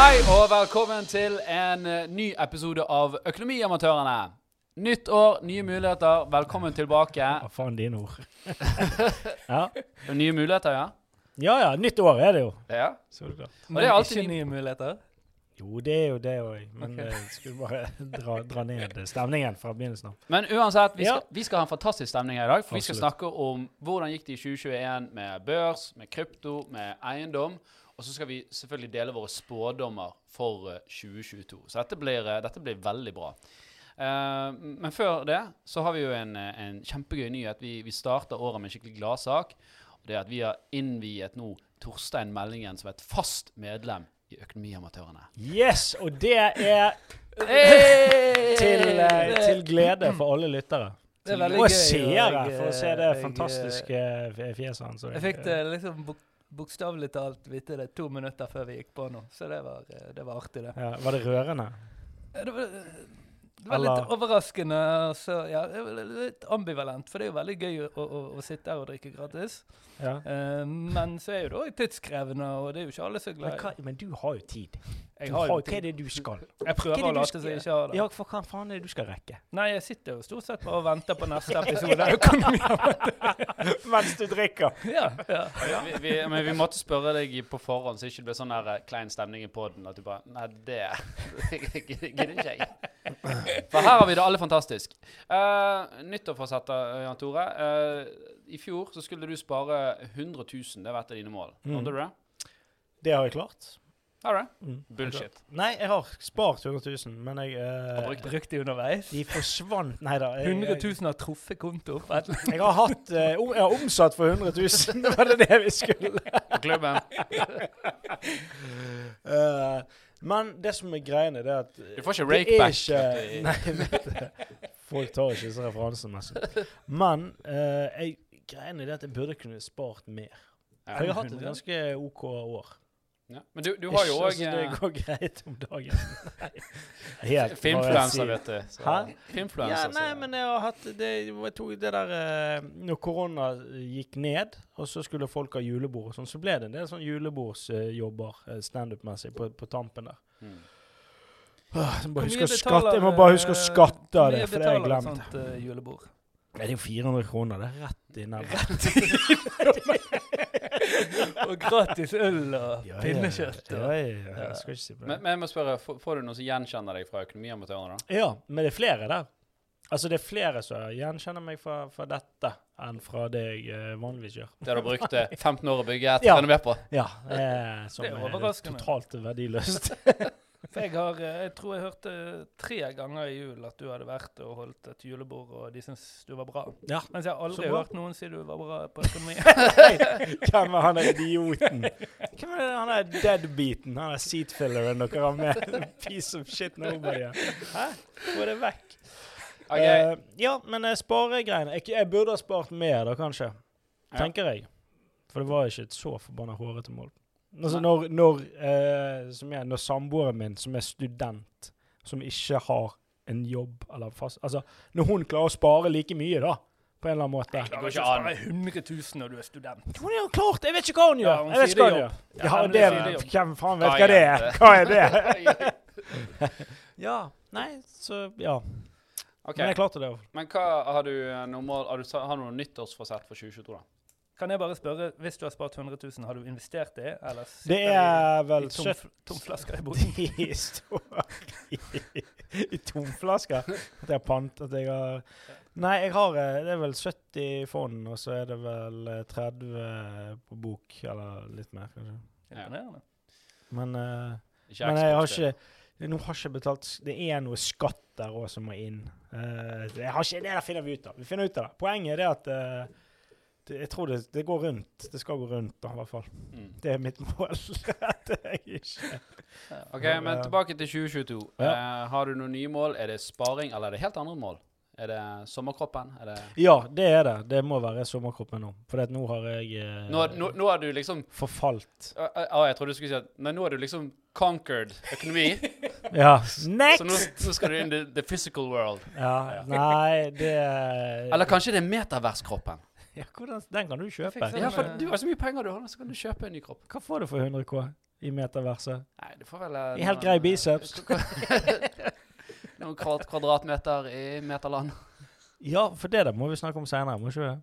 Hei og velkommen til en eh, ny episode av Økonomiamatørene. Nytt år, nye muligheter. Velkommen tilbake. Hva faen dine ord? ja. Nye muligheter, ja? ja ja, nytt år er det jo. Ja. Så er det klart. Men det er alltid ikke nye muligheter? Jo, det er jo det òg, men okay. jeg skulle bare dra, dra ned stemningen fra begynnelsen av. Men uansett, vi Ja. skal, vi skal ha en fantastisk stemning her i dag. For vi skal snakke om hvordan gikk det i 2021 med børs, med krypto, med eiendom. Og så skal vi selvfølgelig dele våre spådommer for eh, 2022. Så dette blir, eh, dette blir veldig bra. Uh, men før det så har vi jo en, eh, en kjempegøy nyhet. Vi, vi starter året med en skikkelig gladsak. Og det er at vi har innviet nå Torstein Meldingen som et fast medlem i Økonomiamatørene. Yes! Og det er til, eh, til glede for alle lyttere. Det er veldig Og gøy, seere, for å se det eh, fantastiske eh, fjeset hans. Jeg fikk det liksom bokstavelig talt vite det to minutter før vi gikk på nå, så det var, eh, det var artig, det. Ja, var det rørende? Det var, det var litt overraskende, så ja, litt ambivalent, for det er jo veldig gøy å, å, å sitte her og drikke gratis. Ja. Uh, men så er jo det òg tidskrevende, og det er jo ikke alle er glad i hva, men du har jo tid. Jeg har har, jo hva er det du skal? Jeg er prøver å late som jeg ikke har det. Ja, for hva faen er det du skal rekke? Nei, jeg sitter jo stort sett bare og venter på neste episode av. Mens du drikker. ja, ja. Vi, vi, men vi måtte spørre deg på forhånd, så ikke det ble sånn der eh, klein stemning i poden. At du bare Nei, det gidder ikke jeg. For her har vi det alle fantastisk. Uh, Nyttårsforsetter, Jan Tore. Uh, I fjor så skulle du spare 100 000. Det var et av dine mål. Mm. Nådde du det? Det har jeg klart. Har du det? Mm. Bullshit. Nei, jeg har spart 100 000, men jeg uh, Har brukt de underveis. De forsvant Nei da. jeg- 100 000 har truffet konto. Jeg har hatt uh, om, Jeg har omsatt for 100 000. Det var det det vi skulle. på klubben. Eh, men det som er greiene, det er at Du får ikke det rake back. ikke- Nei, vet du. Folk tar ikke disse referansene. Men eh, jeg, greiene er at jeg burde kunne spart mer. For jeg har hatt et ganske OK år. Ja. Men du, du har jo Ikke òg så det går greit om dagen. Si. vet du. Så- Hæ? Filmfluensa. Ja, nei, men jeg har hatt det, jeg tok det der eh, Når korona gikk ned, og så skulle folk ha julebord og sånn, så ble det en del sånn julebordsjobber uh, standup-messig på, på tampen der. Mm. Åh, jeg, må skatte, jeg må bare huske å eh, skatte av det, for det har jeg glemt. sånt uh, julebord? Det er jo 400 kroner. Det er rett i nebbet. og gratis øl og Ja, pinnekjøtt. Ja, ja, ja, skal ikke si på det. Men, men jeg må spørre, får, du noen som gjenkjenner deg fra Økonomiamatørene? da? Ja, men det er flere der. Altså, det er flere som gjenkjenner meg fra, fra dette enn fra det jeg eh, vanligvis gjør. Det du har brukt eh, 15 år å bygge et Ja. renovert på? Ja, eh, som Det er er, totalt verdiløst. for jeg har eh, Jeg tror jeg hørte tre ganger i jul at du hadde vært og holdt et julebord, og de syntes du var bra. Ja. Mens jeg har aldri hørt noen si du var bra på økonomi. Hvem er han der idioten? Hvem er han der deadbeaten? Han der seatfilleren dere har med? Piece of shit nobody. Hæ? Få det vekk. Okay. Uh, ja, men uh, sparegreiene jeg, jeg burde ha spart mer, da, kanskje. Ja. Tenker jeg. For det var ikke et så forbanna hårete mål. Altså, Nei. når, når, eh, er, når samboeren min, som er student, som ikke har en jobb eller fast Altså, når hun klarer å spare like mye, da, på en eller annen måte Jeg klarer ikke å spare 100 000 når du er student. Hun er jo klart Jeg vet ikke hva hun gjør! Ja, hun jeg vet ikke hva hun jobb. gjør. Ja, Ja, det, det det. Hvem faen vet hva det er? Hva er det? ja. Nei, så Ja. Okay. Men jeg klarte det. Men hva har du eh, normal, har du, har du noen nyttårsforsett for 2022, da? Kan jeg bare spørre, hvis du har spart 100 000, har du investert det, eller Det er er i vel tom, 70 tom flasker i boden? De står i, i tomflasker. At jeg har pant At jeg har Nei, jeg har eh, Det er vel 70 i fond, og så er det vel eh, 30 på bok. Eller litt mer, kanskje. Imponerende. Men, uh, men jeg har ikke Nå har ikke betalt Det er noe skatt der òg som må inn. Uh, jeg har ikke, det der finner vi ut av. Vi finner ut av det. Poenget er det at eh, det, jeg tror det, det går rundt. Det skal gå rundt, da, i hvert fall. Mm. Det er mitt mål. at jeg ikke Ok, men tilbake til 2022. Eh, har du noen nye mål? Er det sparing, eller er det helt andre mål? Er det sommerkroppen? Er det Ja, det er det. Det må være sommerkroppen nå. For nå har jeg uh, nå, nå, nå har du liksom forfalt. Å, uh, jeg trodde du skulle si at Nei, nå har du liksom conquered økonomi. Ja. så Next! nå, nå skal du inn i the physical world. Ja, nei, det Eller kanskje det er metaverskroppen. Ja, hvordan, Den kan du kjøpe. fikk sånn- Ja, for du har så mye penger du har, så kan du kjøpe en ny kropp. Hva får du for 100 K? i meterverset? Nei, du får vel eh, I helt noen, grei eh, biceps. noen kvadrat kvadratmeter i meterland. Ja, for det der må vi snakke om seinere, må ikke vi?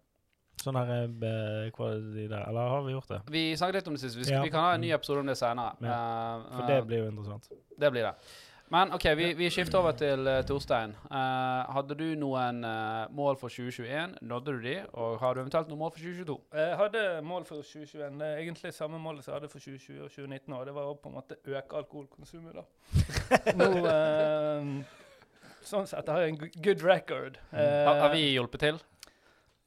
Sånn her eh, be, hva er de der, Eller har vi gjort det? Vi snakket litt om det sist. Vi, skal, Ja. vi kan ha en ny episode om det senere. For Eh, det eh, blir jo interessant. det blir det. Men OK, vi, vi skifter over til uh, Torstein. Uh, hadde du noen uh, mål for 2021? Nådde du de? Og har du eventuelt noen mål for 2022? Jeg hadde mål for 2021. Det er egentlig samme mål som jeg hadde for 2020 og 2019. Og det var å på en måte øke alkoholkonsumet, da. Nå, eh, sånn sett har jeg en good record. Eh, Har, har vi hjulpet til?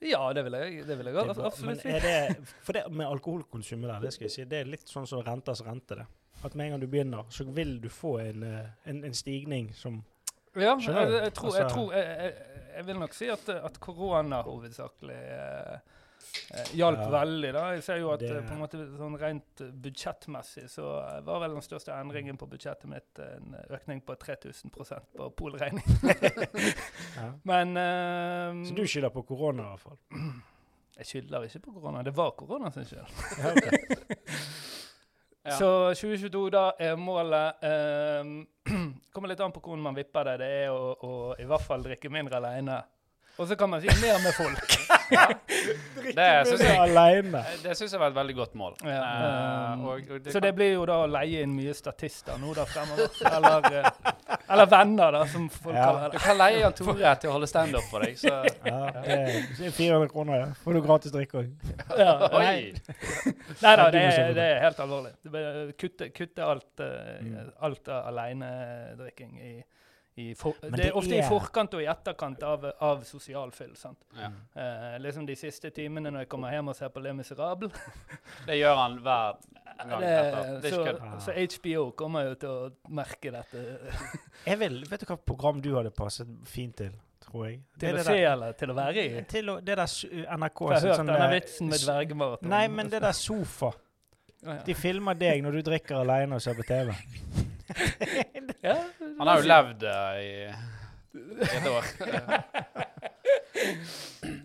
Ja, det vil jeg, det vil jeg Det er absolutt si. Men er det, for det med alkoholkonsumet der, det skal jeg si, det er litt sånn som renters rente, det. At med en gang du begynner, så vil du få en, eh, en, en stigning som Ja, jeg, jeg, tror, jeg, Altså- tror jeg, jeg, vil nok si at, at korona hovedsakelig eh, eh, hjalp Ja. veldig. da. Jeg ser jo at Det- eh, på en måte sånn rent budsjettmessig så var vel den største endringen på budsjettet mitt en økning på 3000% på polregning. ja. Men eh, Så du skylder på korona, i hvert fall? Jeg skylder ikke på korona. Det var korona sin skyld. Ja, ok. Ja. Så 2022, da er målet um, Kommer litt an på hvordan man vipper det. Det er å, å i hvert fall drikke mindre alene. Og så kan man si mer med folk. ja. Drikke jeg, Aleine. det synes jeg var et veldig godt mål. Ja, Uh, og, og, det Så det blir jo da å leie inn mye statister nå da fremover. Eller, eh, eller venner, da, som folk Ja. kaller Du kan leie Jan Tore til å holde standup for deg, så Ja, det er er 400 kroner, ja. Får du gratis drikke òg. Ja, nei. Nei da, det er, det er helt alvorlig. Det Kutte, kutte alt, uh, Mm. alt av alenedrikking i for, det, det er ofte er- i forkant og i etterkant av, av sosial fyll. sant? Ja. Eh, liksom de siste timene når jeg kommer hjem og ser på Le Miserable. Det gjør han hver gang Det. Det så, så HBO kommer jo til å merke dette. Jeg vil, vet du hva program du hadde passet fint til, tror jeg? Til det å det se der- eller til å være i. Til å, det der NRK For jeg har hørt sånn, denne eh, vitsen med dvergmaraton. Nei, men det der sofa. Ja, ja. De filmer deg når du drikker alene og ser på TV. Ja, Han har jo levd eh, i i et år.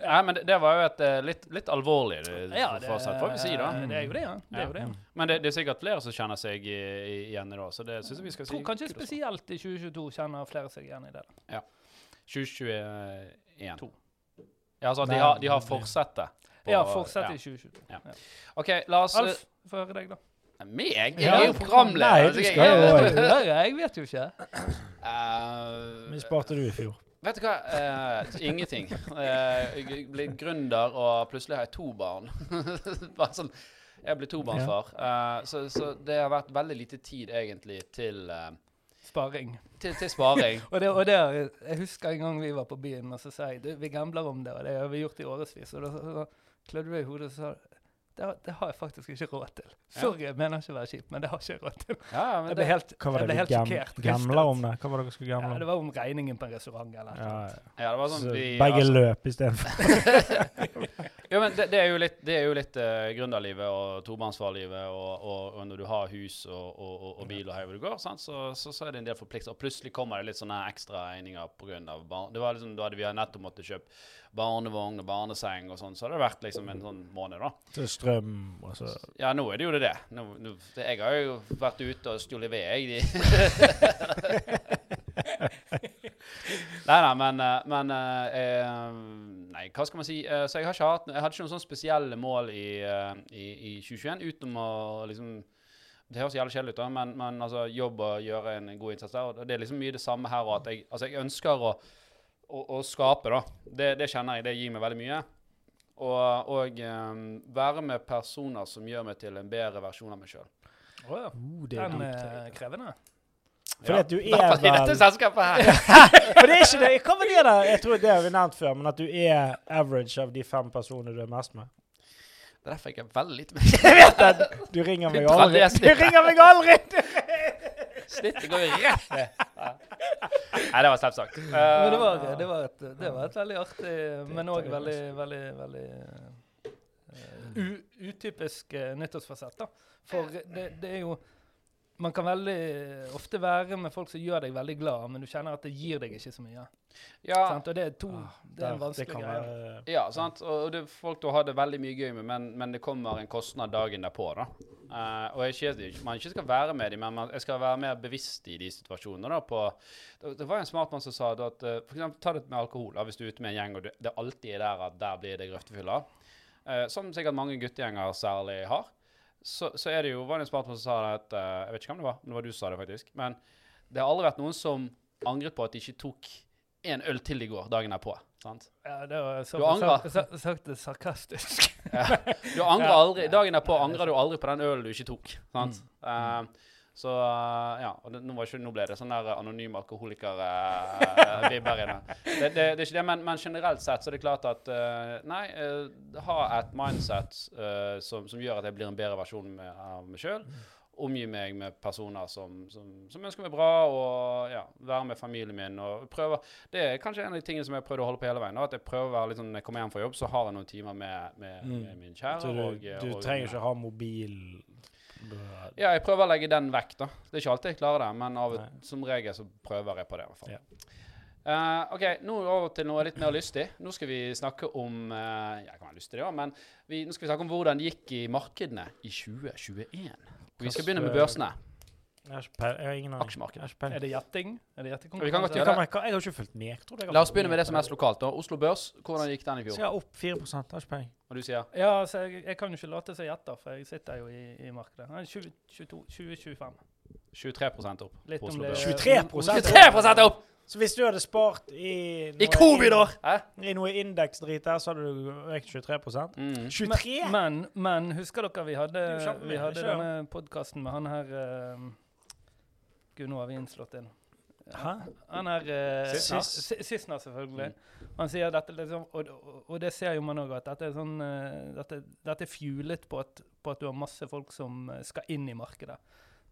Nei, men det, det var jo et eh, litt, litt alvorlig det, Ja, for seg, får vi si, da. Det er jo det, ja. Det er jo det. ja. Men det, det er sikkert flere som kjenner seg i, i, igjen i det, så det syns jeg vi skal Jeg si. tror kanskje kudos for. spesielt i 2022 kjenner flere seg igjen i det. 2021. To. Ja, altså at de har, de har fortsettet. på- Ja, fortsett ja. i 2022. Ja. OK, la oss Alf, få høre deg, da. Eh, Meg? Jeg er jo programleder. Nei, du jeg- skal jo jeg- jeg vet jo ikke. Eh, Hvor sparte du i fjor? Vet du hva? Uh, ingenting. Eh, jeg ble gründer, og plutselig har jeg to barn. Bare sånn, jeg ble tobarnsfar. Uh, så, så det har vært veldig lite tid egentlig til, eh, Sparing. til, til sparing. Og det, og det, jeg husker en gang vi var på byen, og så sa jeg du, vi gambler om det, og det har vi gjort i årevis. Og da klødde du i hodet og sa det, har- det har jeg faktisk ikke råd til. Sorry, jeg mener ikke å være kjip, men det har jeg ikke råd til. Ja, ja, men Jeg ble helt, Hva var jeg ble helt gamla om det? Hva var det dere skulle Ja, gamle det om? var om regningen på en restaurant eller Ja, noe. ja. ja, det var sånn Så vi, begge altså- løp istedenfor. Jo, men det, det er jo litt, det er jo litt uh, gründerlivet og tobarnsfarlivet, og, og, og når du har hus og, og, og, bil og hvor du går, sant? Så, så, så er det en del forpliktelser. Og plutselig kommer det litt sånne ekstra regninger pga. barn. Det var liksom, Da hadde vi nettopp måttet kjøpe barnevogn og barneseng og sånn, så hadde det vært liksom en sånn måned, da. Til strøm og så Ja, nå er det jo det. det. Nå, nå, jeg har jo vært ute og stjålet ved, jeg. Nei, nei, men, eh, men eh, eh, Nei, hva skal man si? Eh, så jeg, har ikke hatt, jeg hadde ikke noen sånn spesielle mål i, i, i 2021 utenom å liksom Det høres jævlig kjedelig ut, da, men, men altså, jobb og gjøre en god innsats der. og Det er liksom mye det samme her. At jeg, altså, jeg ønsker å, å, å skape, da. Det, det kjenner jeg. Det gir meg veldig mye. Og, og um, være med personer som gjør meg til en bedre versjon av meg sjøl. Oh, ja. uh, det er Den krevende. Fordi at du I er dette selskapet her. For det er ikke det. Hva var det der? Jeg tror det har vi nevnt før, men at du er average av de fem personene du er mest med. Det er derfor jeg er veldig lite med. Jeg vet det! Du ringer meg aldri. Du ringer meg aldri! Snittet går jo rett ned. Nei, det var slemt sagt. Men det var, Eh, det var, et, det var et veldig artig, men òg veldig, veldig, veldig uh, u, utypisk uh, nyttårsfasett. da. For det, det er jo man kan veldig ofte være med folk som gjør deg veldig glad, men du kjenner at det gir deg ikke så mye. Ja, Sant? Og det er to Ah, Det er en vanskelig greie. være- ja sant. Og det er folk du har det veldig mye gøy med, men, men det kommer en kostnad dagen derpå. da. Uh, og jeg man ikke skal være med dem, men man, jeg skal være mer bevisst i de situasjonene. da, på, det, det var en smart mann som sa da, at uh, for eksempel, ta det med alkohol. da, Hvis du er ute med en gjeng og du, det alltid er der at der blir det grøftefylla, uh, som sikkert mange guttegjenger særlig har, så, så er det jo var det en smart som sa det at eh, Jeg vet ikke hvem det var, men det var du som sa det, faktisk. Men det har aldri vært noen som angret på at de ikke tok en øl til i går dagen derpå. sant? Ja, det var så Du angrer? sagt, sagt, det sarkastisk. Ja. Du angrer aldri, Dagen derpå angrer du aldri på den ølen du ikke tok. sant? Mm. Eh, så eh, ja, og det, nå, var ikke, nå ble det sånn der anonym alkoholiker-vibber i det. Det, det. Det er ikke det, men, men generelt sett så er det klart at uh, Nei, uh, ha et mindset uh, som, som gjør at jeg blir en bedre versjon med, av meg sjøl. Omgi meg med personer som, som, som ønsker meg bra, og ja, være med familien min. og prøve, Det er kanskje en av de tingene som jeg prøvde å holde på hele veien. da, At jeg prøver å være litt sånn, Når jeg kommer hjem fra jobb, så har jeg noen timer med, med, Mm. med min kjære. Så du, og, du og, trenger ikke ha mobil Ja, jeg prøver å legge den vekk, da. Det er ikke alltid jeg klarer det, men av, som regel så prøver jeg på det. i hvert fall. Ja. Uh, ok, nå over til noe litt mer lystig. Nå skal vi snakke om uh, Jeg kan være lystig, det også, men vi, nå skal vi snakke om hvordan det gikk i markedene i 2021. Vi skal begynne med børsene. Jeg har, jeg ingen. Aksjemarkedet. Jeg. Er det gjetting? Er det Vi kan godt Jeg, gjøre det. jeg, har ikke fulgt med. Jeg tror jeg La oss begynne med det som er mest lokalt. da. Oslo Børs, hvordan gikk den i Så fjor? jeg har opp 4 jeg har ikke peiling. Og du sier? Ja, så jeg, jeg kan jo ikke late som jeg gjetter, for jeg sitter jo i, i markedet. Nei, 22, 2025. 23 opp Litt på om Oslo det Børs. 23%? 23% opp! Så hvis du hadde spart i I covid-år! I noe indeksdrit der, så hadde du økt 23 Mm. 23? Men, men husker dere vi hadde, vi hadde denne podkasten med han her uh, Gud, nå har vi innslått inn. Hæ? Han er uh, Sissener, selvfølgelig. Han sier dette liksom, og, og, og det ser jo man òg, at dette er sånn uh, dette, dette er fjulet på at, på at du har masse folk som eh, skal inn i markedet.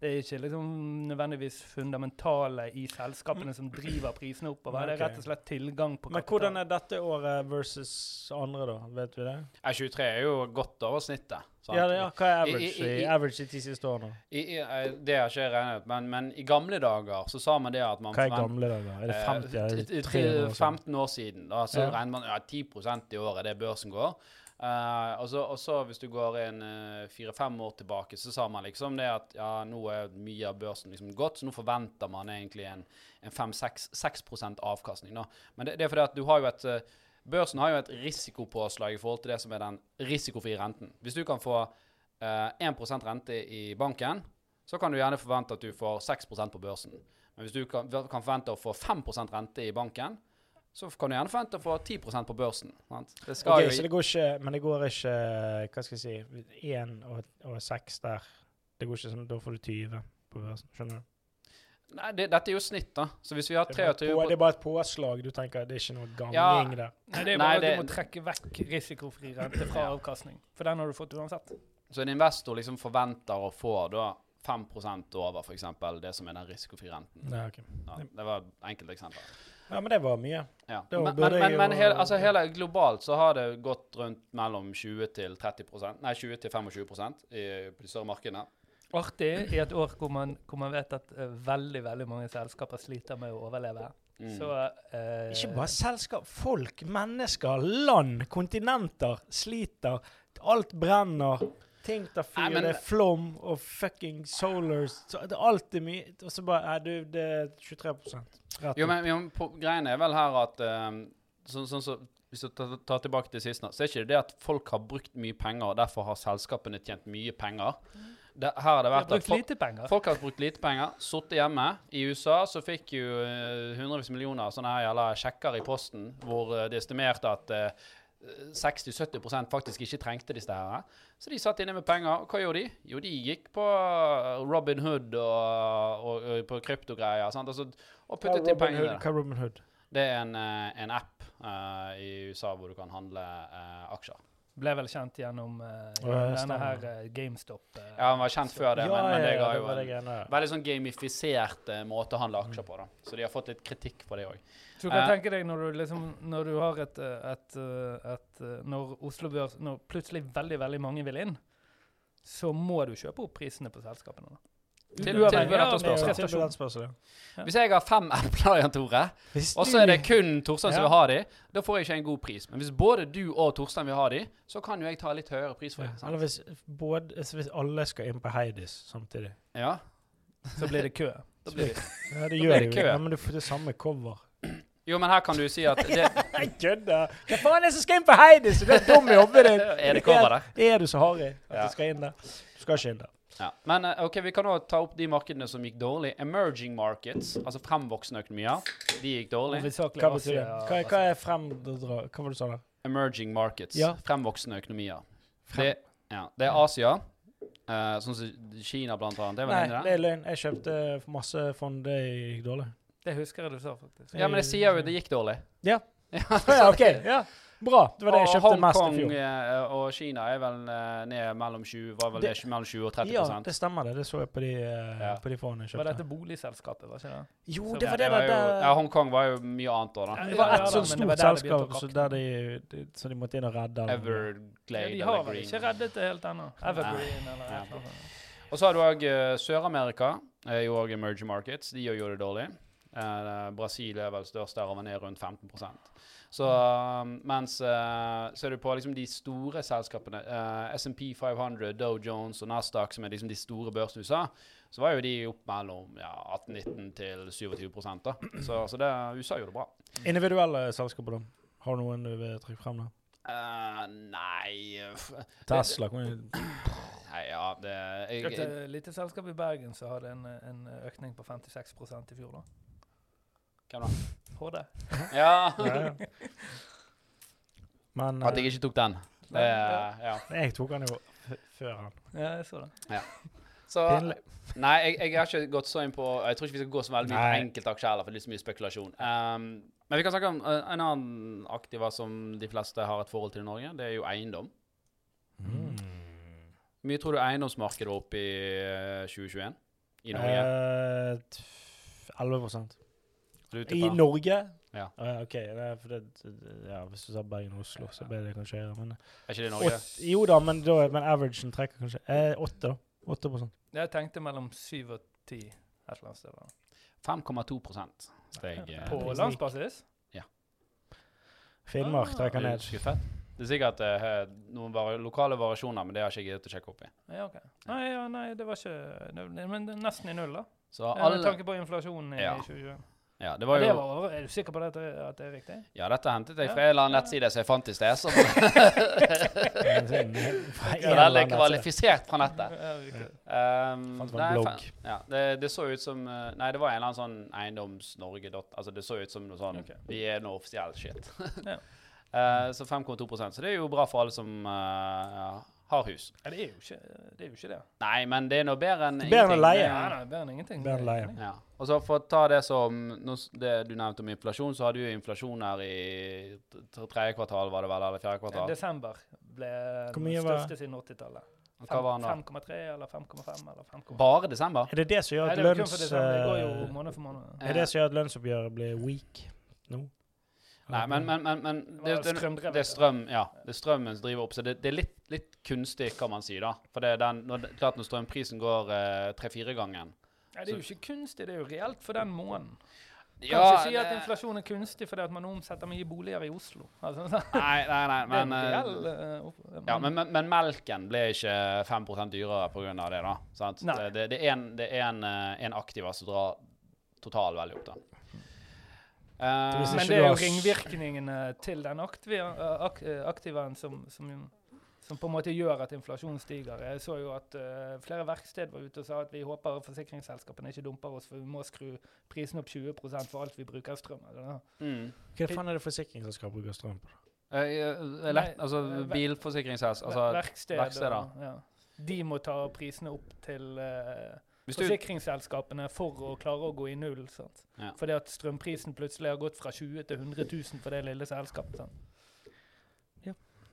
Det er ikke liksom nødvendigvis fundamentale i selskapene som driver prisene oppover. Det er rett og slett tilgang på Men hvordan er dette året versus andre, da? Vet vi det? Ja, 23 er jo godt over snittet. sant? Ja, ja, hva er average i- i, i- average i de siste årene? I, i, det har ikke jeg regnet ut, men, men i gamle dager så sa man det at man Hva er gamle dager? Er det Eh, 50 eller 300 år siden? 15 år siden. Da, så Ja. regner man ja, 10% i året, det børsen går. Eh, og, så, hvis du går en eh, fire-fem år tilbake, så sa man liksom det at ja, nå er mye av børsen liksom gått, så nå forventer man egentlig en, en 5-6% avkastning. Da. Men det, det er fordi at du har jo et eh, Børsen har jo et risikopåslag i forhold til det som er den risikofrie renten. Hvis du kan få eh, 1 rente i banken, så kan du gjerne forvente at du får 6% på børsen. Men hvis du kan, kan forvente å få 5% rente i banken, så kan du gjerne forvente å få 10% på børsen. Sant? Det skal Ok, jo så det går ikke Men det går ikke Hva skal jeg si 1 og, og 6 der. Det går ikke sånn Da får du 20 på børsen. Skjønner du? Nei, det, dette er jo snitt, da. Så hvis vi har Det er, 23 et på, det er bare et påslag. Du tenker det er ikke noe ganging Ja. der. Nei, det er Nei, bare at du må trekke vekk risikofri rente fra avkastning. For den har du fått uansett. Så en investor liksom forventer å få da 5% over f.eks. det som er den risikofri renten. Ja, okay. Ja, det var et enkelt eksempel. Ja, men det var mye. Ja. Men, men, men, men hele, altså hele globalt så har det gått rundt mellom 20 til 30% Nei, 20 til 25% i, på de større markedene. Artig i et år hvor man, hvor man vet at uh, veldig veldig mange selskaper sliter med å overleve. Mm. Så uh, Ikke bare selskap. Folk, mennesker, land, kontinenter sliter. Alt brenner. Ting da, fyr. Det er flom og fucking solars. Så det er alltid mye Og så bare er du, det er 23 Rett Jo, men, jo, men på, greien er vel her at um, sånn som så, Hvis du tar, tar tilbake til sist, så er ikke det det at folk har brukt mye penger, og derfor har selskapene tjent mye penger. Det, her har det vært at folk, folk har brukt lite penger, sittet hjemme. I USA så fikk jo uh, hundrevis millioner sånne her jævla sjekker i posten, hvor uh, det estimerte at eh, 60-70% faktisk ikke trengte disse her. Så de satt inne med penger. Og hva gjorde de? Jo, de gikk på Robin Hood og, og, og på kryptogreier. Sant? Altså, og puttet inn penger. Hva er Robin Hood? Det er en, eh, en app uh, i USA hvor du kan handle uh, aksjer. Ble vel kjent gjennom uh, ja, denne her uh, GameStop. Uh, Ja, han var kjent før det, men, men det ga jo det en veldig sånn gamifisert måte å handle aksjer på. da. Så de har fått litt kritikk for det òg. Så du kan tenke deg når du liksom Når du har et, et, et Når Oslo Børs Når plutselig veldig, veldig mange vil inn, så må du kjøpe opp prisene på selskapene. da. Til- ja. Hvis jeg har fem epler, Jan Tore, og så er det kun Torstein som vil ha de, da får jeg ikke en god pris. Men hvis både du og Torstein vil ha de, så kan jo jeg ta litt høyere pris for dem. Eller hvis, både, hvis alle skal inn på Heidis samtidig. Ja, Så blir det kø. da blir det. Ja, det blir gjør det jo. Ja, men du får det samme cover. Jo, men her kan du si at det Jeg kødder! Hva faen er det som skal inn på Heidis? Du er dum i hodet ditt! Er det cover der? Er du så harry at Ja. du skal inn der? Du skal ikke inn der. Ja. Men eh, ok, vi kan også ta opp de markedene som gikk dårlig. Emerging markets, altså fremvoksende økonomier, de gikk dårlig. Hva betyr det? Hva, hva er frem... Hva var det du sa der? Emerging markets, Ja. fremvoksende økonomier. Frem- Det, ja, det er Asia, Uh, sånn som Kina blant annet. Det Nei, det det? er løgn. Jeg kjøpte masse fond, det gikk dårlig. Det husker jeg du sa, faktisk. Ja, men jeg sier jo det gikk dårlig. Ja. Ja, Ja, OK. Ja. Bra. Det var det jeg kjøpte mest i fjor. Hongkong og Kina er vel eh, ned mellom 20, var vel Det- det, mellom 20 og 30 Ja, det stemmer det. Det så jeg på de, eh, Ja. på de forhåndene jeg Var dette boligselskapet, var ikke det? Jo, det var det det var jo, ja, Hongkong var jo mye annet da. da. Det var et sånt stort var det selskap så der de, de, så de måtte inn og redde. eller noe. Ja, Everglade de har vel ikke reddet det helt ennå. Evergreen eller et eller annet. Og så har du òg Sør-Amerika. er jo òg emerging markets. De gjør jo det dårlig. Eh, Brasil er vel størst der og er ned rundt 15 Så um, mens ser Så er du på liksom de store selskapene, uh, SMP 500, Dow Jones og Nasdaq, som er liksom de store børsene i USA, så var jo de opp mellom ja, 18-19 til 27 da. Så, så det, USA gjorde det bra. Individuelle selskaper, da? Har du noen du vil trekke frem? da? Uh, nei Tesla? kan jo- Nei, ja, det jeg, Et jeg, eh, lite selskap i Bergen som hadde en, en økning på 56% i fjor, da. Hvem da? HD. Ja. Ja, ja. Men At jeg eh, ikke tok den. Det, Ja. ja. jeg tok den jo f før han. Ja, jeg så det. Så Nei, jeg, jeg har ikke gått så inn på Jeg tror ikke vi skal gå så veldig mye på enkeltaksjer heller, for det er så mye spekulasjon. Um, men vi kan snakke om uh, en annen aktiva som de fleste har et forhold til i Norge. Det er jo eiendom. Mm. Hvor mye tror du eiendomsmarkedet var oppe i uh, 2021 i Norge? Eh, t- 11 Du I? Norge? Ja. Ah, OK. Det er for det, ja, hvis du sa Bergen og Oslo, så ble det kanskje høyere. Men, Er ikke det i Norge? åt, jo da, men, da, men averagen trekker kanskje eh, 8, da. 8 Jeg tenkte mellom 7 og 10 et eller annet sted. da. 5,2 steg. Ja. På landsbasis? Ja. Finnmark Ah. trekker ah, ned. skuffet? Det er sikkert uh, noen var lokale variasjoner, men det har ikke jeg giddet å sjekke opp i. Ja, ok. Nei, ja, nei, det var ikke det, Men det er nesten i null, da. Så alle, Med tanke på inflasjonen i Ja. 2021. Ja, det Ja, var det var, er du sikker på det, at det, er riktig? Ja, dette hentet jeg Ja. fra en eller annen nettside som jeg fant i sted. Så Så den er kvalifisert fra nettet. Um, nei, Ja, det, det så ut som uh, Nei, det var en eller annen sånn eiendomsnorge. Altså, det så ut som noe sånn okay. Vi er noe offisiell shit. Ja. Uh, så 5,2% Så det er jo bra for alle som uh, har hus. Ja, det er jo ikke det. Er jo ikke det. Nei, men det er nå bedre enn Bedre enn leie. Ja, Det- nei, bedre enn ingenting. Bedre enn leie. Ja. Og så for å ta det som Det du nevnte om inflasjon, så hadde du jo inflasjon her i tredje kvartal, var det vel, eller fjerde kvartal. Desember ble den største siden 80-tallet. Hva var den da? 5,3 eller 5,5 eller 5,5. Bare desember? Er det det som gjør at lønns... det. Det går jo måned for måned. Er det som gjør at lønnsoppgjøret blir weak nå? Nei, men, men, men, men Det det, det, det er strøm, ja. Det er strømmen som driver opp. Så det, er litt, litt kunstig, kan man si. da. For det er den, når, klart når strømprisen går eh, tre-fire gangen Nei, det er jo ikke kunstig, det er jo reelt for den måneden. Kan Ja, si at inflasjon er kunstig fordi at man omsetter mye boliger i Oslo. Altså, Nei, nei, nei, men, eh, reell uh, ja, men, men, men melken ble ikke 5 dyrere pga. det, da. Sant? Det, det, det er en, det er en, eh, en aktiva som drar totalen veldig opp, da. Eh, Hvis Men det er jo ringvirkningene til den aktiva, ak aktivaen som, som, som på en måte gjør at inflasjonen stiger. Jeg så jo at uh, flere verksted var ute og sa at vi håper forsikringsselskapene ikke dumper oss, for vi må skru prisen opp 20% for alt vi bruker strøm. Eller, mm. Hva faen er det forsikringsselskap bruker strøm på? Uh, eh, lett, altså eh, bilforsikringsselskap altså, verksted, verksteder. og- Ja. De må ta prisene opp til eh, du forsikringsselskapene for å klare å gå i null. Sant? Ja. Fordi at strømprisen plutselig har gått fra 20 til 100 000 for det lille selskapet. Sant?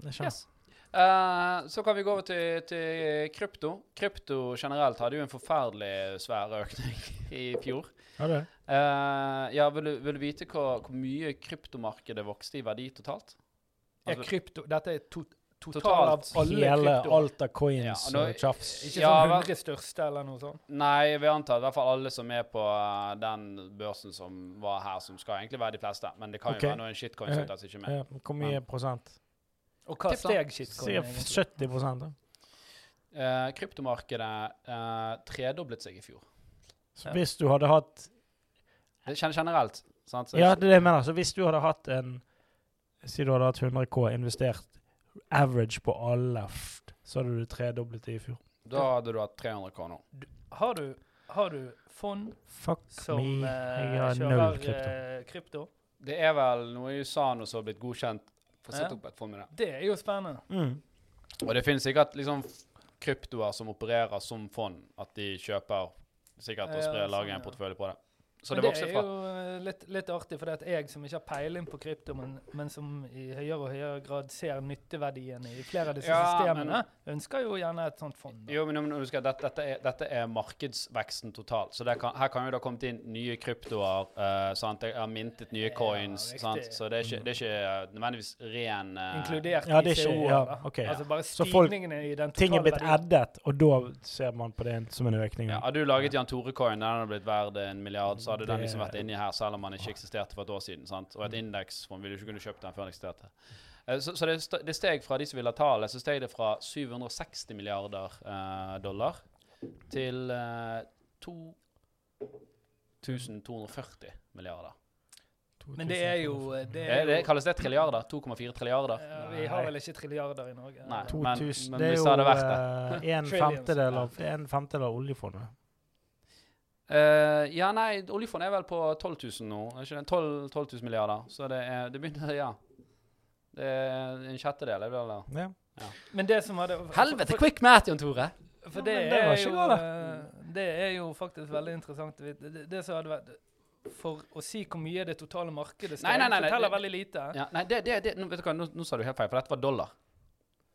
Det skjønner. Ja. Uh, så kan vi gå over til, til krypto. Krypto generelt hadde jo en forferdelig svær økning i fjor. Okay. det. Eh, ja, vil du, vil du vite hvor, hvor mye kryptomarkedet vokste i verdi totalt? Er Altså- krypto, dette er to Totalt av alle Hele krypto. alt av coins Ja, nå- og tjafs. Ikke Ja, sånn 100 største eller noe sånt. Nei, vi antar i hvert fall alle som er på uh, den børsen som var her, som skal egentlig være de fleste. Men det kan okay. jo være noen shitcoins som ute som ikke er med. Ja, hvor mye prosent? Og hva steg shitcoin Sier 70 prosent, da. Eh, kryptomarkedet uh, tredoblet seg i fjor. Så Ja. hvis du hadde hatt Det kjenner generelt. Sant? Så Ja, det er det jeg mener. Så hvis du hadde hatt en Si du hadde hatt 100 K, investert average på alle, så hadde du tredoblet det i fjor. Da hadde du hatt 300 kroner. Har du, har du fond Fuck som me. Jeg har kjører krypto. eh, krypto? Det er vel noe i USA nå som har blitt godkjent for å sette Ja. opp et fond med det. Det er jo spennende. Mm. Og det finnes sikkert liksom kryptoer som opererer som fond, at de kjøper sikkert og Ja, sånn, lager en portefølje på det. Så det det er fra. jo eh, litt, litt artig, for det at jeg som ikke har peiling på krypto, men, men som i høyere og høyere grad ser nytteverdien i flere av disse Ja, systemene, ønsker jo gjerne et sånt fond. Da. Jo, men men husk at dette, dette, er, dette er markedsveksten totalt. Så det kan, her kan jo det ha kommet inn nye kryptoer. Uh, sant? Det har mintet nye coins. Ja, sant? Så det er ikke, det er ikke eh, nødvendigvis ren uh, Inkludert Ja, det i er ikke- CO-er. ja, okay. Altså bare stigningene i den Ting er blitt addet, og da ser man på det som en økning. ja, har du laget Jan Tore-coin, den har blitt verd en milliard, så hadde den liksom vært inni her, selv om den ikke eksisterte for et år siden. sant? Og et indeksfond ville du ikke kunne kjøpt den før den eksisterte. Eh, Så, så det, st- det steg fra de som ville ha tallet, så steg det fra 760 milliarder eh, dollar til eh, 2240 milliarder. Men det er jo eh, Det er jo, det det kalles det trilliarder? 2,4 trilliarder? ja, Vi har vel ikke trilliarder i Norge? Nei. 2000, Men- men det er jo det eh, en femtedel av, en femtedel av oljefondet. Eh, ja, nei, oljefondet er vel på 12 000 nå. Er ikke det? 12, 12 000 milliarder. Så det, er, det begynner Ja. Det er en sjettedel. Det vel? Ja. Men det som hadde Helvete, for, quick math, Jan Tore! for det, ja, det er jo eh, Det er jo faktisk veldig interessant. Det, det som hadde vært For å si hvor mye det totale markedet skal nei, nei, nei, forteller veldig lite. Ja, nei, det, det, det, nå, vet du hva, nå, nå sa du helt feil, for dette var dollar.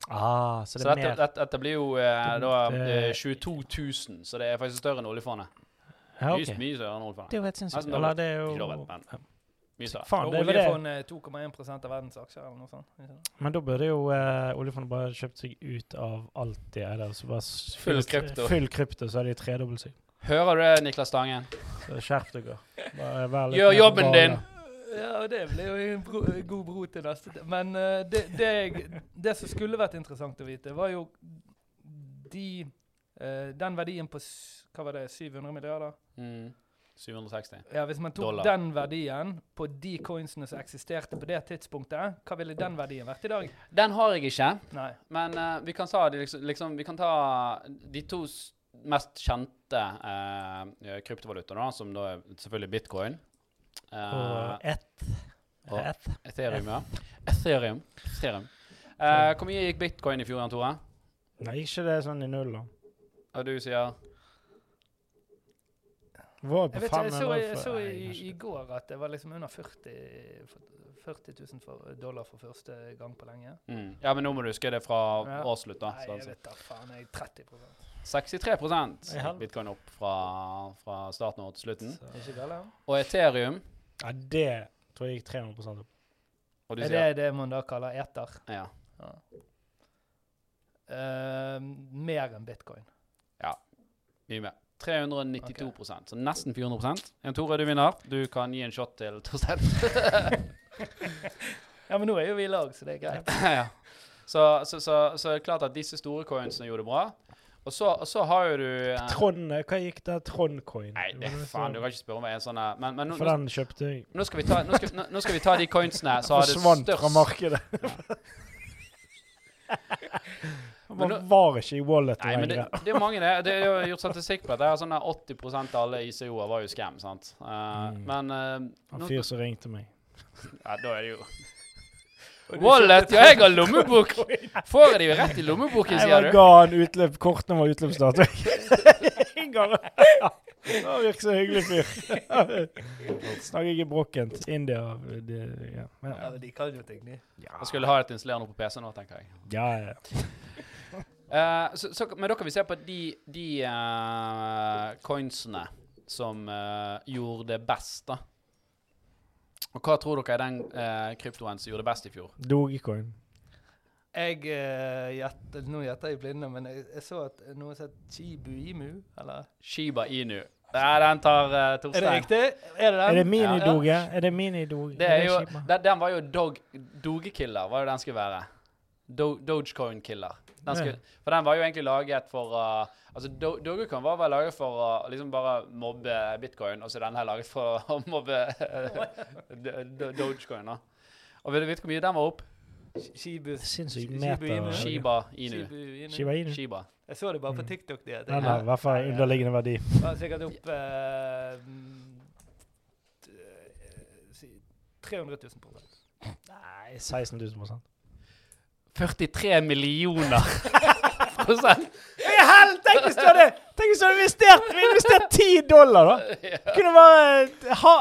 Ah, så Så det er dette, mer dette, dette blir jo eh, da eh, 22 000, så det er faktisk større enn oljefondet. Ja, Mye, mye større enn. Det er jo helt sinnssykt. Eller det er jo. Faen, det er oljefondet er 2,1% av verdens aksjer, eller noe sånt. Men da burde jo eh, oljefondet bare kjøpt seg ut av alt de eier. Så bare s- Full krypto. Full krypto, så er de tredobbelt seg. Hører du det, Niklas Stangen? Så skjerp dere. Gjør jobben din! Ja, og det blir jo en bro, god bro til neste te- Men uh, det, det, jeg, det som skulle vært interessant å vite, var jo de uh, Den verdien på hva var det, 700 milliarder? Mm. 760. Ja, Hvis man tok Dollar. den verdien på de coinsene som eksisterte på det tidspunktet, hva ville den verdien vært i dag? Den har jeg ikke. Nei. Men uh, vi kan ta liksom, liksom Vi kan ta de to mest kjente uh, kryptovalutaene, som da er selvfølgelig bitcoin. Uh, Og ett og- ett. Ethereum, ja. Ethereum. Ethereum. Uh, hvor mye gikk bitcoin i fjor, Jan Tore? Nei, ikke det sånn i null, da. Og du sier Var Jeg vet jeg så, 500 jeg så i, i går at det var liksom under 40, 40 000 for dollar for første gang på lenge. mm. Ja, men nå må du huske det fra Ja. årsslutt, da. Nei, jeg altså. vet da faen. Jeg er 30% 63 I bitcoin opp fra, fra starten og til slutten. Så- Ikke galt? Og Ethereum Ja, det tror jeg gikk 300 opp. Og du Er sier det det man da kaller eter? Ja. Eh, mer enn bitcoin. Ja. Mye mer. 392% så nesten 400 Jan Tore, du vinner. Du kan gi en shot til Torstein. Ja, men nå er jo vi i lag, så det er greit. ja. Så, så, så, så er det klart at disse store coinsene gjorde det bra. Og så, og så har jo du eh, Trond, eh, hva gikk der? Trond-coin? Nei, det, faen, du kan ikke spørre om hva en sånn er. Men, men nå, For den kjøpte jeg. nå, skal vi ta, nå, skal, nå, nå skal vi ta de coinsene som hadde Forsvant fra størst markedet. Men Man nå- var ikke i wallet Nei, lenger. det, det er mange det. Det er jo gjort statistikk på at det er sånn der 80% av alle ICO-er var jo scam, sant. Uh, Mm. Men uh, Han fyr som ringte meg. ja, da er det jo Wallet! Ja, jeg har lommebok! Får jeg det jo rett i lommeboken, sier du? Jeg ga han utløp, kortene var utløpsdato. Han virker så hyggelig fyr. Snakker ikke brokkent. India de, ja. Men, Ja, men de kan jo ting, de. ja. Jeg skulle ha et installerende på PC nå, tenker jeg. Ja, ja. Uh, så, så, men da kan vi se på de, de uh, coinsene som uh, gjorde det best, da. Og hva tror dere er den uh, kryptoen som gjorde det best i fjor? Dogecoin. Jeg uh, gjetter Nå gjetter jeg blinde, men jeg, jeg så at noen sa Chibu Imu, eller? Shiba Inu. Nei, den tar uh, Er det riktig? Er det den? Er det minidoge? Er det minidoge? Det er jo, den, den var jo dog, Dogekiller, var jo den skulle være. Do, Dogecoin-killer. Den skulle, for den var jo egentlig laget for uh, Altså, Do, Dogecoin var vel laget for å liksom bare mobbe bitcoin, og så er den her laget for å mobbe uh, do- do- Dogecoin. da. Og vil du vite hvor mye den var opp? Shibu. Sinnssykt meter. Inu. Shiba Inu. Shiba Inu. Shiba Inu. Shiba. Jeg så det bare på Mm. TikTok. Det, det nei, har i hvert fall underliggende verdi. var sikkert opp eh, mm, eh, si 300 000 prosent. Nei, 16 000 prosent. 43 millioner prosent. Hell, tenk hvis du hadde Tenk hvis du hadde investert, investert 10 dollar, da! Kunne bare ha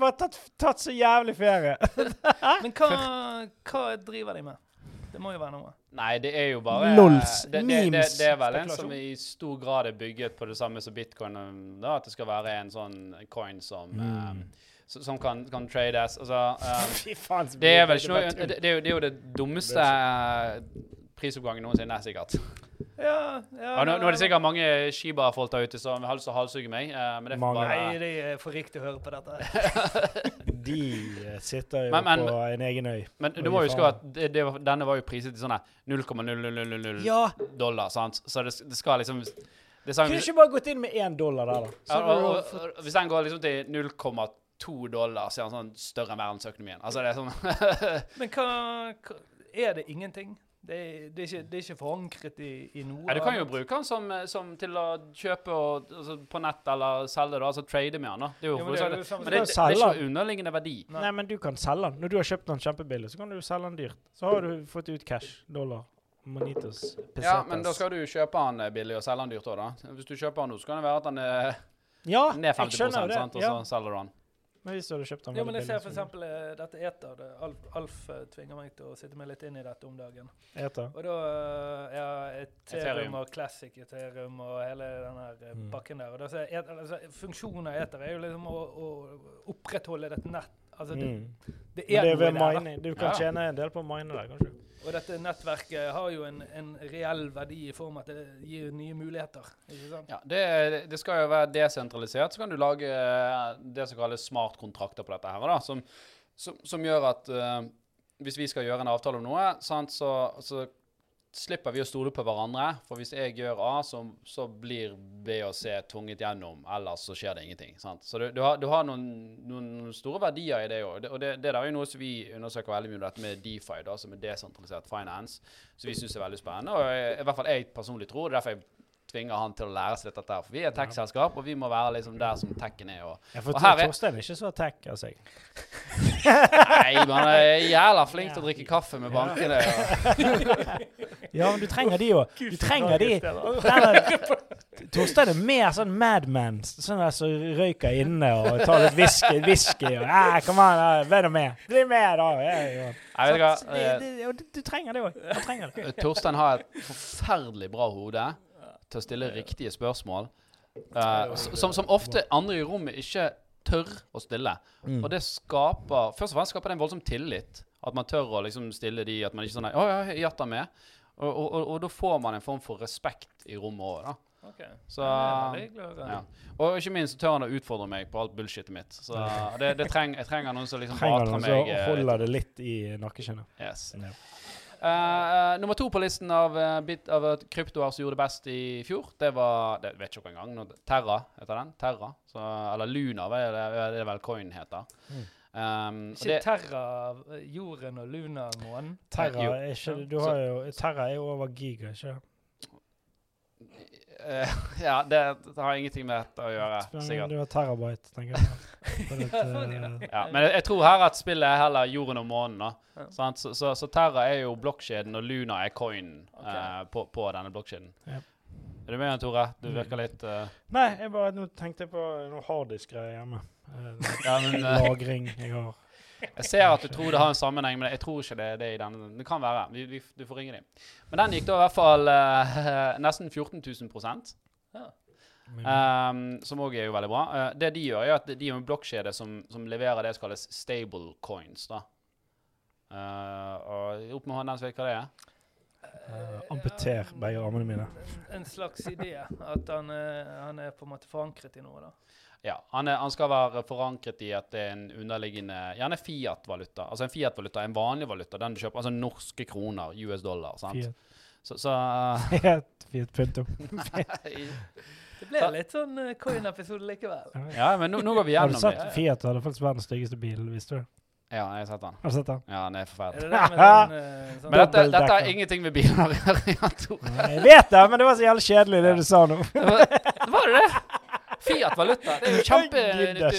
bare tatt, tatt så jævlig ferie. Men hva, hva driver de med? Det må jo være noe. Nei, det er jo bare Lols, det, det, det, det er vel en som i stor grad er bygget på det samme som bitcoin. um, Da, at det skal være en sånn coin som, Mm. um, som kan, kan trades. Altså, um, det er vel ikke noe. Det, er, jo, det dummeste prisoppgangen noensinne, sikkert. Ja, ja, Ja, nå, nå er det sikkert mange Shiba-folk der ute som har lyst til å halshugge meg. uh, men det får Mange. bare Nei, de er for rike til å høre på dette. De eh, sitter jo Men- men- på en egen øy. Men du må jo huske at det, det, denne var jo priset til sånne 0,000 Ja! dollar, sant? Så det, det skal liksom det sånn, Kunne ikke bare gått inn med én dollar der, da. Ja, og, og, og, hvis den går liksom til 0,2 dollar, så er den sånn større enn verdensøkonomien. Altså det er sånn Men hva, hva Er det ingenting? Det er, det er, ikke, det er ikke forankret i, i noe? ja, Du kan jo bruke den som, som til å kjøpe og, altså, på nett eller selge, da, altså trade med den. da. Det er jo, Jo, men det men det, det, det er ikke underliggende verdi. Nei. Nei, men du kan selge den. Når du har kjøpt den kjempebillig, så kan du selge den dyrt. Så har du fått ut cash. Dollar. Monitos. Pesetas. Ja, men da skal du kjøpe den eh, billig og selge den dyrt òg, da. Hvis du kjøper den nå, så kan det være at den er Ja, ned jeg 50 skjønner sant, og Ja. så selger du den. Men hvis du hadde kjøpt den Jo, men jeg ser for eksempel eh, dette Eter. det- Alf, Alf eh, tvinger meg til å sitte meg litt inn i dette om dagen. Eter. Og da eh, Ja, Ethereum Ethereum. og Classic Ethereum og hele den her eh, Mm. pakken der. Og da, så er et, altså, funksjonen av Eter er jo liksom å, å opprettholde dette nett. Altså, det, Mm. det Men er det er noe ved der. da. mining. Du kan Ja. tjene en del på å mine der, kanskje. Og dette nettverket har jo en, en reell verdi i form av at det gir nye muligheter. Ikke sant? Ja, det, det skal jo være desentralisert. Så kan du lage eh, det som kalles smartkontrakter på dette her, da, som, som, som gjør at uh, hvis vi skal gjøre en avtale om noe, sant, så, så slipper vi å stole på hverandre. For hvis jeg gjør A, så, så blir B og C tvunget gjennom, ellers så skjer det ingenting. Sant? Så du, du har, du har noen, noen store verdier i det òg. Og det, det der er jo noe som vi undersøker veldig mye, dette med DeFi, da, som er desentralisert finance, som vi syns er veldig spennende. Og jeg, i hvert fall jeg personlig tror, det er derfor jeg tvinger han til å lære seg dette. her, For vi er tech-selskap, og vi må være liksom der som techen er. Og, Ja, for Og her er- Torstein er ikke så tech av seg. nei, han er jævla flink til å drikke kaffe med bankene. Og, Ja, men du trenger de òg. Du trenger de. Torstein er mer sånn madman. Sånn der som røyker inne og tar litt whisky. whisky og, ja, Kom an, vær nå med. Bli med, da. Ja, ja. jeg vet ikke Så det, det, du, du trenger det òg. Torstein har et forferdelig bra hode til å stille riktige spørsmål. Uh, som, som ofte andre i rommet ikke tør å stille. Mm. Og det skaper Først og fremst skaper det en voldsom tillit. At man tør å liksom stille de At man ikke sånn Å ja, gjetter med. Og, og, og, og da får man en form for respekt i rommet òg, da. Ok. Så Ja. Og ikke minst så tør han å utfordre meg på alt bullshitet mitt. Så det, det treng, jeg trenger noen som liksom Trenger noen meg. som eh, holder det litt i nakkeskinnet. Yes. Eh, nummer to på listen av, uh, bit, av eh, kryptoer som gjorde det best i fjor, det var det vet ikke engang. Terra heter den. Terra. Så, eller Luna, hva er det, er vel coin heter. Mm. Um, og Ikke det, Terra, eh, jorden og Luna-månen? Terra er ikke Du har jo Terra er jo over giga, ikke sant? Eh, ja, det, det har ingenting med dette å gjøre, sikkert. Du har terabyte, tenker jeg. Litt, at, eh, Ja, men jeg, jeg tror her at spillet er heller jorden og månen. Ja. Så, så, så Terra er jo blokkjeden, og Luna er coin okay. eh, på, på denne blokkjeden. Ja. Er du med, Tore? Du Mm. virker litt uh... Nei, jeg bare, nå tenkte jeg på noe harddisk-greier hjemme. Uh, Ja, men uh... Lagring jeg har. Jeg ser at du tror det har en sammenheng, men jeg tror ikke det det i denne. Det kan være. Vi, vi, du får ringe dem. Men den gikk da i hvert fall uh, nesten 14 000 prosent. Ja. Um, som òg er jo veldig bra. Uh, det de gjør, er at de er en blokkjede som, som leverer det som kalles stable coins. da. Uh, og opp med hånden, vet hva det er? Uh, amputer begge armene mine. En, en slags idé. At han, er- han er på en måte forankret i noe, da. Ja, han, er, han skal være forankret i at det er en underliggende Gjerne Fiat-valuta. Altså en Fiat-valuta er en vanlig valuta, den du kjøper. Altså norske kroner, US dollar. sant? Fiat. Så, så Fiat, Fiat Punto. Det ble litt sånn uh, coin-episode likevel. Ja, men nå, nå går vi Har du gjennom sett det. Fiat hadde faktisk verdens styggeste bil, visste du? Ja, jeg har sett den. Har du sett den? Ja, den er Er forferdelig. Er det den, eh, sånn Men dette, dette har ingenting med biler å gjøre. Jeg vet det, men det var så jævlig kjedelig det du sa nå. Var det det? Fiat-valuta. Det er jo kjempe...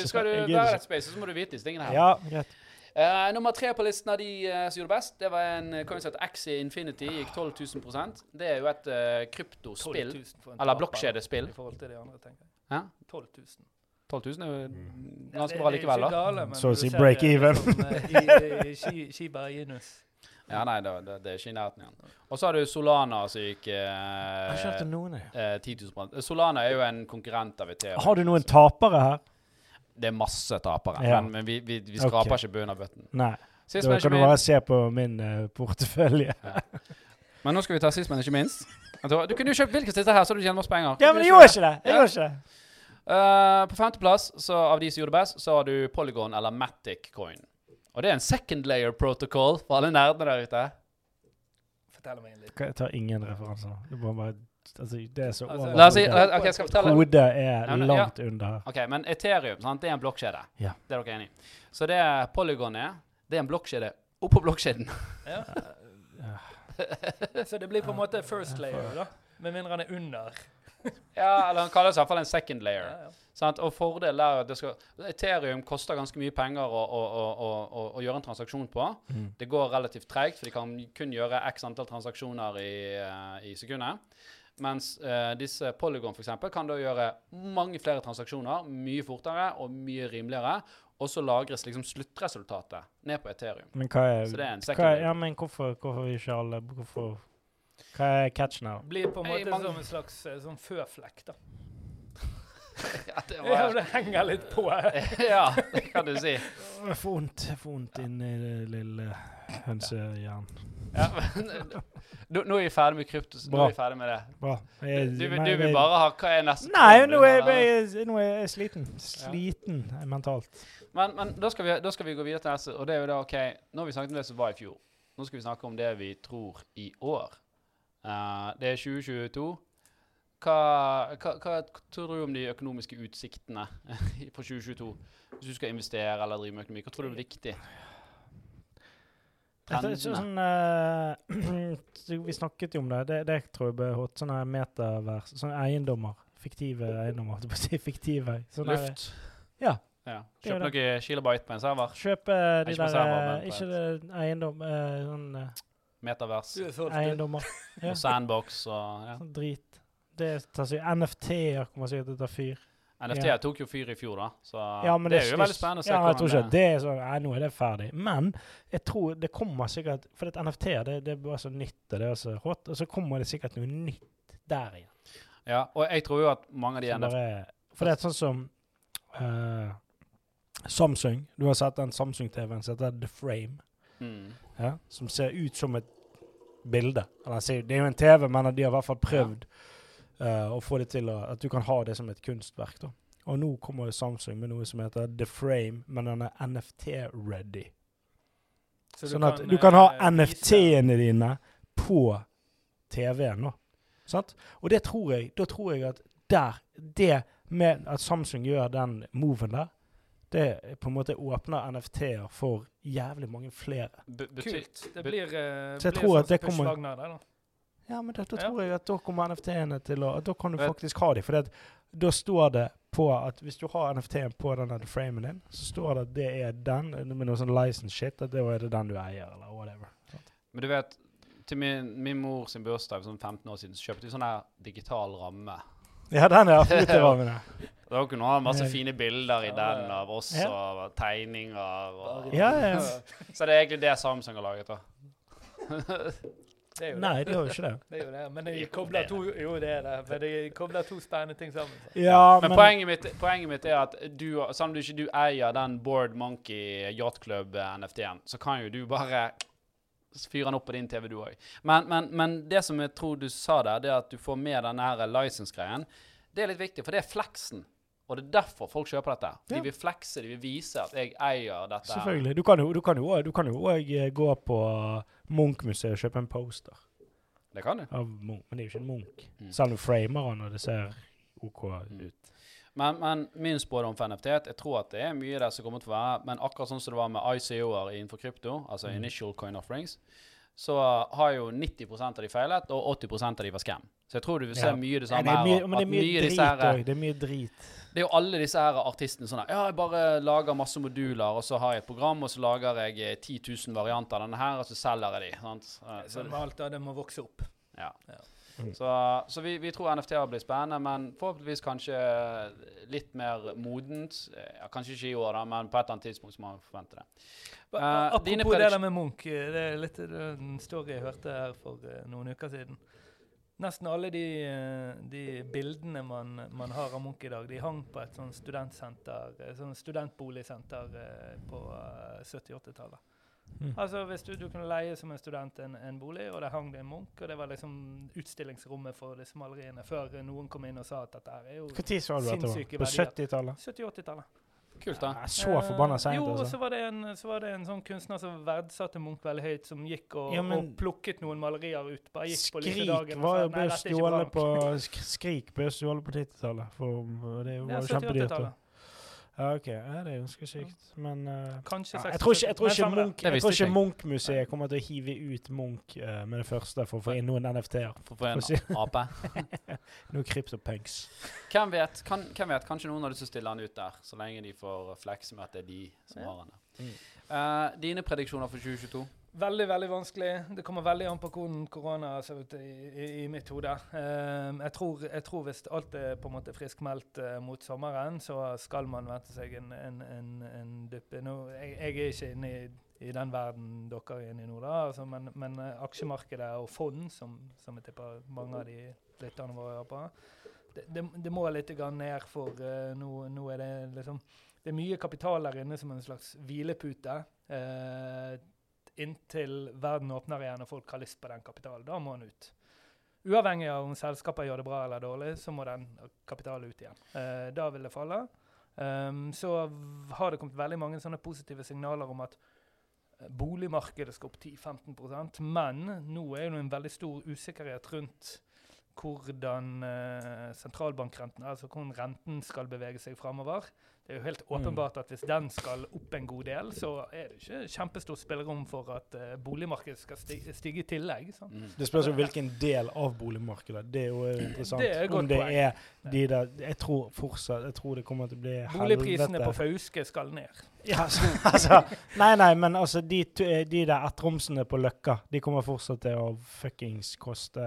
Skal du være et space, så må du vite disse tingene her. Ja, greit. Uh, nummer tre på listen av de uh, som gjorde det best, det var en Coinset coin som Axie Infinity. Gikk 12 000 prosent. Det er jo et uh, kryptospill. 000 for en Eller blokkjedespill. I forhold til de andre, tenker jeg. Hæ? 12 000. 12 000 er jo ganske bra likevel, da. Så å si ser break det even. Sånn, eh, I, i Shi- Shiba Inus. Ja, nei, det, det, det er ikke i nærheten igjen. Og så har du Solana som gikk Jeg eh, om noen, jeg. eh, 10 000. Solana er jo en konkurrent av Ethereum. Har du noen tapere her? Det er masse tapere, Ja. men, men vi, vi, vi skraper okay. ikke bunnen av bøtten. Nei. Sist, Da kan du bare se på min uh, portefølje. Men nå skal vi ta sist, men ikke minst. Du kunne jo kjøpt hvilken som helst her, så hadde du tjent masse penger. Ja, men jeg gjorde ikke det! Jeg Ja. gjorde ikke det. Uh, på femteplass, av de som gjorde det best, så har du Polygon eller Matic Coin. Og det er en second layer protocol for alle nerdene der ute. Fortell meg litt. Jeg tar ingen referanser. Det må bare, altså, det er så Altså, over. Oss si, hodet. er Ja, men- langt under. Ok, men Ethereum, sant? det er en blokkjede. Ja. Det er dere enige i. Så det Polygon er, det er en blokkjede oppå blokkjeden. Ja. Ja. Så det blir på en måte first layer, da. Med mindre han er under. Ja, eller han kaller det i hvert fall en second layer. Ja, ja. Sant? Og fordelen er at det skal, Ethereum koster ganske mye penger å, å, å, å, gjøre en transaksjon på. Mm. Det går relativt tregt, for de kan kun gjøre x antall transaksjoner i, eh, i sekundet. Mens uh, disse Polygon for eksempel, kan da gjøre mange flere transaksjoner mye fortere og mye rimeligere. Og så lagres liksom sluttresultatet ned på Ethereum. Men hva er, Så det er en hva er Ja, men hvorfor, hvorfor ikke alle Hvorfor Hva er catchen her? Blir på en måte mange- som en slags eh, sånn føflekk, da. ja, det Ja, det henger litt på. ja, det kan du si. Få vondt, jeg vondt inni det lille hønsehjernen. Ja, men, nå, nå er vi ferdig med krypto. så Nå er vi ferdig med det. Bra. Du, Jeg- du, vil- du vil bare ha Hva er neste? Nei, nå er, jeg, nå er jeg sliten. Sliten mentalt. Men, men da, skal vi, da skal vi gå videre til neste, og det er jo da OK Nå har vi snakket om det som var i fjor. Nå skal vi snakke om det vi tror i år. Eh, det er 2022. Hva, hva, hva tror du om de økonomiske utsiktene på 2022? Hvis du skal investere eller drive med økonomi, hva tror du er viktig? Tror- Sånn, uh, vi snakket jo om det. Det, det tror jeg ble hot. Sånne metavers, sånne eiendommer. Fiktive eiendommer. Fiktive. Sånne der- Luft? Ja. ja. Er Kjøp noen kilobyte på en server. Kjøpe de Ikke der eh, Ikke det eiendom eh, Sånn Metavers. Er eiendommer. Ja. Og sandbox og ja. Sånn drit. Det tar seg NFT-er kommer sikkert til å ta fyr. NFT Ja. tok jo fyr i fjor, da. Så Ja, men det er jo veldig spennende å se Ja, jeg tror hvordan ikke det er sånn Nei, nå er det ferdig. Men jeg tror det kommer sikkert For at NFT-er, det, det er bare så nytt, og det er så hot. Og så kommer det sikkert noe nytt der igjen. Ja, og jeg tror jo at mange av de NFT for det er sånn som uh, Samsung. Du har sett den Samsung-TV-en som heter The Frame. mm. Ja, som ser ut som et bilde. Eller, det er jo en TV, men de har i hvert fall prøvd eh, å få det til å, at du kan ha det som et kunstverk. da. Og nå kommer Samsung med noe som heter The Frame, men den er NFT-ready. Så du Sånn at kan, du kan ha uh, NFT-ene dine på TV-en nå. Sant? Og det tror jeg, da tror jeg at der, det med at Samsung gjør den moven der, det på en måte åpner NFT-er for jævlig mange flere. B Kult. Det blir, uh, Så jeg blir tror sånn at det kommer- der, da. Ja, men da, da Ja. tror jeg at da kommer NFT-ene til å Da kan du Vet- faktisk ha dem. For det, da står det på at hvis du har NFT-en på denne framen din, så står det at det er den, med noe sånn license shit, at det er det den du eier, eller whatever. Men du vet, til min, min mor sin bursdag for sånn 15 år siden, så kjøpte vi sånn her digital ramme. Ja, den er foterammene. Da kunne du ha masse fine bilder i den av oss Ja. og tegninger og Ja, ja. Så det er egentlig det Samsung har laget, da. Det jo Nei, det. de har jo ikke det. Det er jo det. Men de kobler to Jo, det er det. Men de kobler to spennende ting sammen. Ja, Men, men, poenget, mitt, poenget mitt er at du, selv om du ikke du eier den Board Monkey Yacht Club eh, NFT-en, så kan jo du bare fyre den opp på din TV, du òg. Men, men, men det som jeg tror du sa der, det er at du får med denne her license-greien. Det er litt viktig, for det er fleksen. Og det er derfor folk kjøper dette. De vil flekse, de vil vise at jeg eier dette. selvfølgelig. Du kan jo du kan jo også- du kan jo òg eh, gå på Munch-museet og kjøpe en poster Det kan du. av Munch, men det er jo ikke en Munch. Mm. Selv om du framer han og det ser OK ut. Men, men min spådom for NFT jeg tror at det er mye der som kommer til å være Men akkurat sånn som det var med ICO-er innenfor krypto, altså Mm. initial coin offerings, så har jo 90% av de feilet, og 80% av de var scam. Så jeg tror du vil se Ja. mye det samme det mye, her. men det er mye, mye drit òg. Det er mye drit. det er jo alle disse her artistene sånn her, Ja, jeg bare lager masse moduler, og så har jeg et program, og så lager jeg eh, 10 000 varianter av denne her, og så selger jeg de. Sant? Eh, Så, det må vokse opp. ja. Ja. Mm. Så, så vi, vi tror NFT-er blir spennende, men forhåpentligvis kanskje litt mer modent. Eh, Ja, kanskje ikke i år, da, men på et eller annet tidspunkt så må man forvente det. Eh, Apropos det der med Munch. eh, Det er litt en story jeg hørte her for noen uker siden. Nesten alle de, de bildene man, man har av Munch i dag, de hang på et sånn studentsenter, sånn studentboligsenter på eh, 70-80-tallet. Mm. Altså hvis du, du kunne leie som en student en, en bolig, og der hang det en Munch, og det var liksom utstillingsrommet for disse maleriene, før noen kom inn og sa at dette er jo Når sa du dette? var? Sinnssyke På 70-tallet? 70-80-tallet. Kult, da. Ja, Så forbanna Eh, Jo, og altså. så var, det en, så var det en sånn kunstner som verdsatte Munch veldig høyt, som gikk og, Ja, men- og plukket noen malerier ut. Bare gikk på lille Skrik dagen var jo dette stjålet på sk- Skrik ble stjålet på 90-tallet. For det var Ja, jo kjempedyrt. Da. 70-80-tallet. Ja, OK. Ja, det er ganske sykt. Men uh, Kanskje ja, jeg tror ikke, jeg tror ikke. Munch, jeg tror ikke. Munch-museet kommer til å hive ut Munch uh, med det første for å få inn noen NFT-er. For, for en For å ape. Noen kryptopunks. Hvem vet? Kan, hvem vet? Kanskje noen har lyst til å stille han ut der, så lenge de får flekse med at det er de som Ja. har han der. Mm. Eh, dine prediksjoner for 2022? Veldig, veldig vanskelig. Det kommer veldig an på hvordan korona ser ut i, i, i mitt hode. Ehm, jeg, tror, jeg tror hvis alt er på en måte friskmeldt uh, mot sommeren, så skal man vente seg en, en, en, en dupp. Jeg, jeg er ikke inne i, i den verden dere er inne i nå, da, altså, men, men eh, aksjemarkedet og fond, som, som jeg tipper mange av de lytterne våre hører på, det, det, det må litt ned, for uh, nå, nå er det liksom Det er mye kapital der inne som en slags hvilepute. eh, inntil verden åpner igjen og folk har lyst på den kapitalen. Da må den ut. Uavhengig av om selskapet gjør det bra eller dårlig, så må den kapitalen ut igjen. Eh, da vil det falle. Um, så har det kommet veldig mange sånne positive signaler om at eh, boligmarkedet skal opp 10-15% men nå er det en veldig stor usikkerhet rundt hvordan eh, sentralbankrenten, altså hvordan renten skal bevege seg framover. Det er jo helt åpenbart at hvis den skal opp en god del, så er det ikke kjempestort spillerom for at uh, boligmarkedet skal sti stige i tillegg. Mm. Det spørs jo hvilken del av boligmarkedet. Det er jo interessant. Det er Om det poeng. er de der Jeg tror fortsatt Jeg tror det kommer til å bli helvete. Boligprisene på. Fauske skal ned. Ja, altså, altså Nei, nei, men altså de, de der ettromsene på Løkka, de kommer fortsatt til å fuckings koste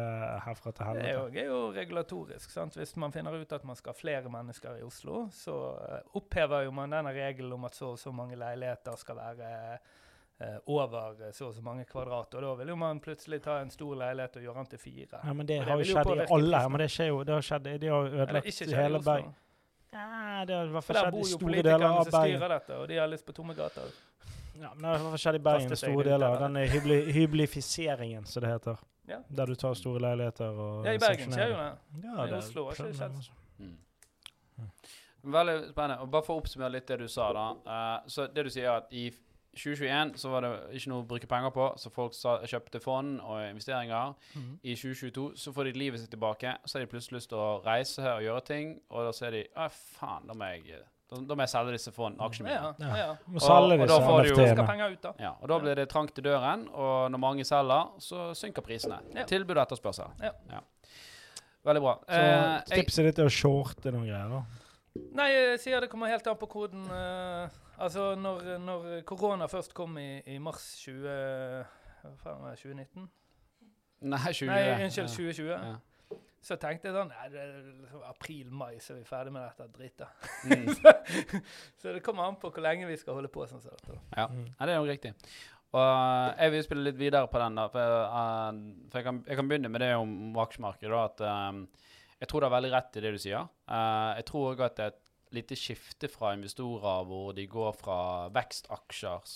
herfra til Det er jo, det er jo regulatorisk. sant? Hvis man finner ut at man skal ha flere mennesker i Oslo, så eh, opphever jo man denne regelen om at så og så mange leiligheter skal være eh, over så og så mange kvadrat. Og da vil jo man plutselig ta en stor leilighet og gjøre den til fire. Ja, men det det har jo skjedd i alle. Men det skjer jo, det har skjedd, de har ødelagt hele Bergen. Ja, det har i hvert fall skjedd bor i jo store deler politikerne av som Bergen. styrer dette, og de har lyst på tomme gater. Ja, men det har i hvert fall skjedd i Bergen i store deler. Den. Hybli, hyblifiseringen, som det heter. Ja. Der du tar store leiligheter og Ja, i Bergen skjer jo det. Ja, I Oslo har ikke skjedd. altså. Mm. Veldig spennende. Og bare for å oppsummere litt det du sa, da. Uh, så det du sier, er at i 2021 så var det ikke noe å bruke penger på, så folk sa, kjøpte fond og investeringer. Mhm. I 2022 så får de livet sitt tilbake, så har de plutselig lyst til å reise her og gjøre ting, og da ser de Å, faen, da må jeg, da, da må jeg selge disse fond, aksjene mine. ja. ja. ja. Og- og da får du jo- penger ut, da. Ja, og da blir det trangt i døren, og når mange selger, så synker prisene. Ja. Tilbud og etterspørsel. Ja. Veldig bra. Så Eh, jeg, tipset ditt er å shorte noen greier, da. Nei, jeg sier det kommer helt an på hvordan uh, Altså, når, når korona først kom i, i mars 20, hva faen var det, 2019? nei, 20. Nei, unnskyld, 2020. Ja. Så tenkte jeg sånn liksom april-mai, så er vi ferdig med dette dritet. Mm. så det kommer an på hvor lenge vi skal holde på sånn som dette. Ja. Mm. ja, det er jo riktig. Og eh, jeg vil spille litt videre på den. da, For, uh, for jeg, kan, jeg kan begynne med det om aksjemarkedet. da, at Jeg tror det er veldig rett i det du sier. Uh, jeg tror òg at det er et lite skifte fra investorer hvor de går fra vekstaksjer,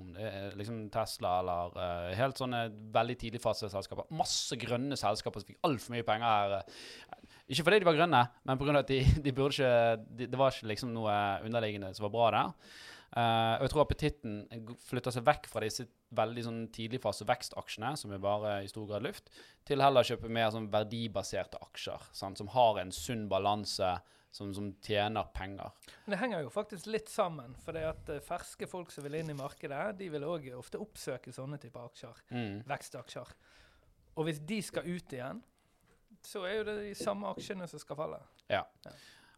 om det er liksom Tesla eller uh, helt sånne veldig tidligfaseselskaper. Masse grønne selskaper som fikk altfor mye penger her. eh, Ikke fordi de var grønne, men pga. at de, de burde ikke de, Det var ikke liksom noe underliggende som var bra der. Eh, og jeg tror appetitten flytter seg vekk fra disse veldig sånn tidligfase vekstaksjene, som er bare i stor grad luft, til heller å kjøpe mer sånn verdibaserte aksjer, sant, som har en sunn balanse, som, som tjener penger. Men det henger jo faktisk litt sammen. For det at eh, ferske folk som vil inn i markedet, de vil òg ofte oppsøke sånne typer aksjer. Mm. Vekstaksjer. Og hvis de skal ut igjen, så er jo det de samme aksjene som skal falle.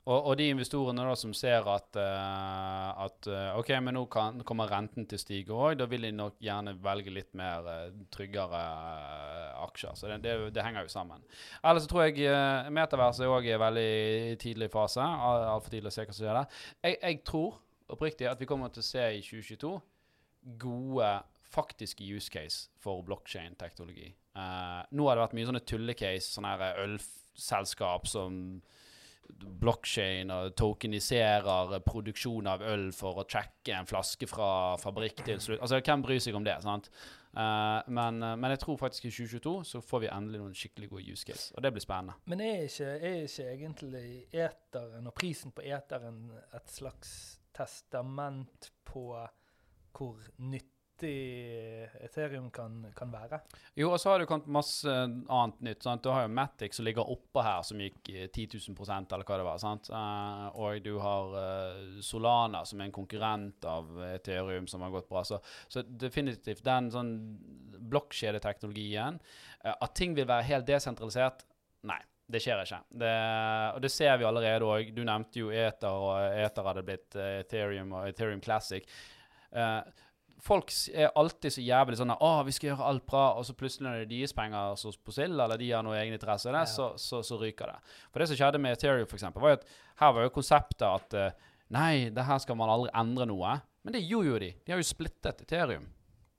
Og, og de investorene da som ser at, uh, at uh, OK, men nå kan, kommer renten til å stige òg, da vil de nok gjerne velge litt mer uh, tryggere aksjer. Så det, det, det henger jo sammen. Ellers så tror jeg uh, metaverset òg er veldig tidlig fase. Al- Altfor tidlig å se hva som skjer der. Jeg, jeg tror oppriktig at vi kommer til å se i 2022 gode faktiske use case for blockchain-teknologi. Nå har det vært mye sånne tullecase, sånne ølselskap som blockchain og tokeniserer produksjon av øl for å tracke en flaske fra fabrikk til slutt. Altså, hvem bryr seg om det? sant? Uh, men, eh, men jeg tror faktisk i 2022 så får vi endelig noen skikkelig gode use case, og det blir spennende. Men er ikke, er ikke egentlig eteren og prisen på eteren et slags testament på hvor nyttig Ethereum kan, kan være? Jo, og så har det kommet masse annet nytt. sant? Du har jo Matic som ligger oppå her, som gikk eh, 10 000 eller hva det var. sant? Eh, og du har eh, Solana, som er en konkurrent av Ethereum, som har gått bra. Så, så definitivt den sånn blokkjedeteknologien eh, At ting vil være helt desentralisert, nei. Det skjer ikke. Det, og det ser vi allerede òg. Du nevnte jo Ether, og Ether hadde blitt eh, Ethereum og Ethereum Classic. Eh, folk er alltid så jævlig sånn at, 'Å, vi skal gjøre alt bra', og så plutselig når det er deres penger som på sild, eller de har noe egen interesse i det, Ja. så, så, så ryker det. For det som skjedde med Ethereum, for eksempel, var jo at her var jo konseptet at eh, Nei, det her skal man aldri endre noe. Men det gjorde jo de. De har jo splittet Ethereum.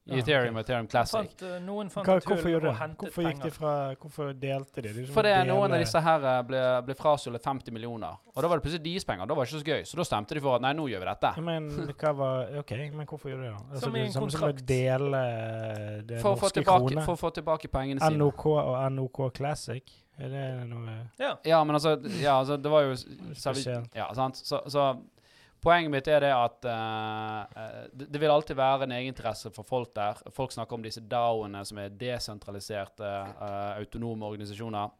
I Ja, Ethereum og Ethereum Classic. Fant, eh, noen fant Hva, hvorfor gjorde det? Hvorfor gikk de fra Hvorfor delte de? det? Fordi dele... Er noen av disse her eh, ble, ble frastjålet 50 millioner. Og da var det plutselig deres penger. Da var det ikke så gøy. Så da stemte de for at nei, nå gjør vi dette. Men hva var OK, men hvorfor gjorde de det? Altså, Som i en samme som å kontrakt. dele det For norske tilbake, kroner. for å få tilbake pengene sine. NOK og NOK Classic. Er det noe Ja. Ja, men altså, ja, altså Det var jo spesielt? Ja, sant? Så, så poenget mitt er det at eh, det, det vil alltid være en egeninteresse for folk der. Folk snakker om disse DAO-ene som er desentraliserte, uh, autonome organisasjoner.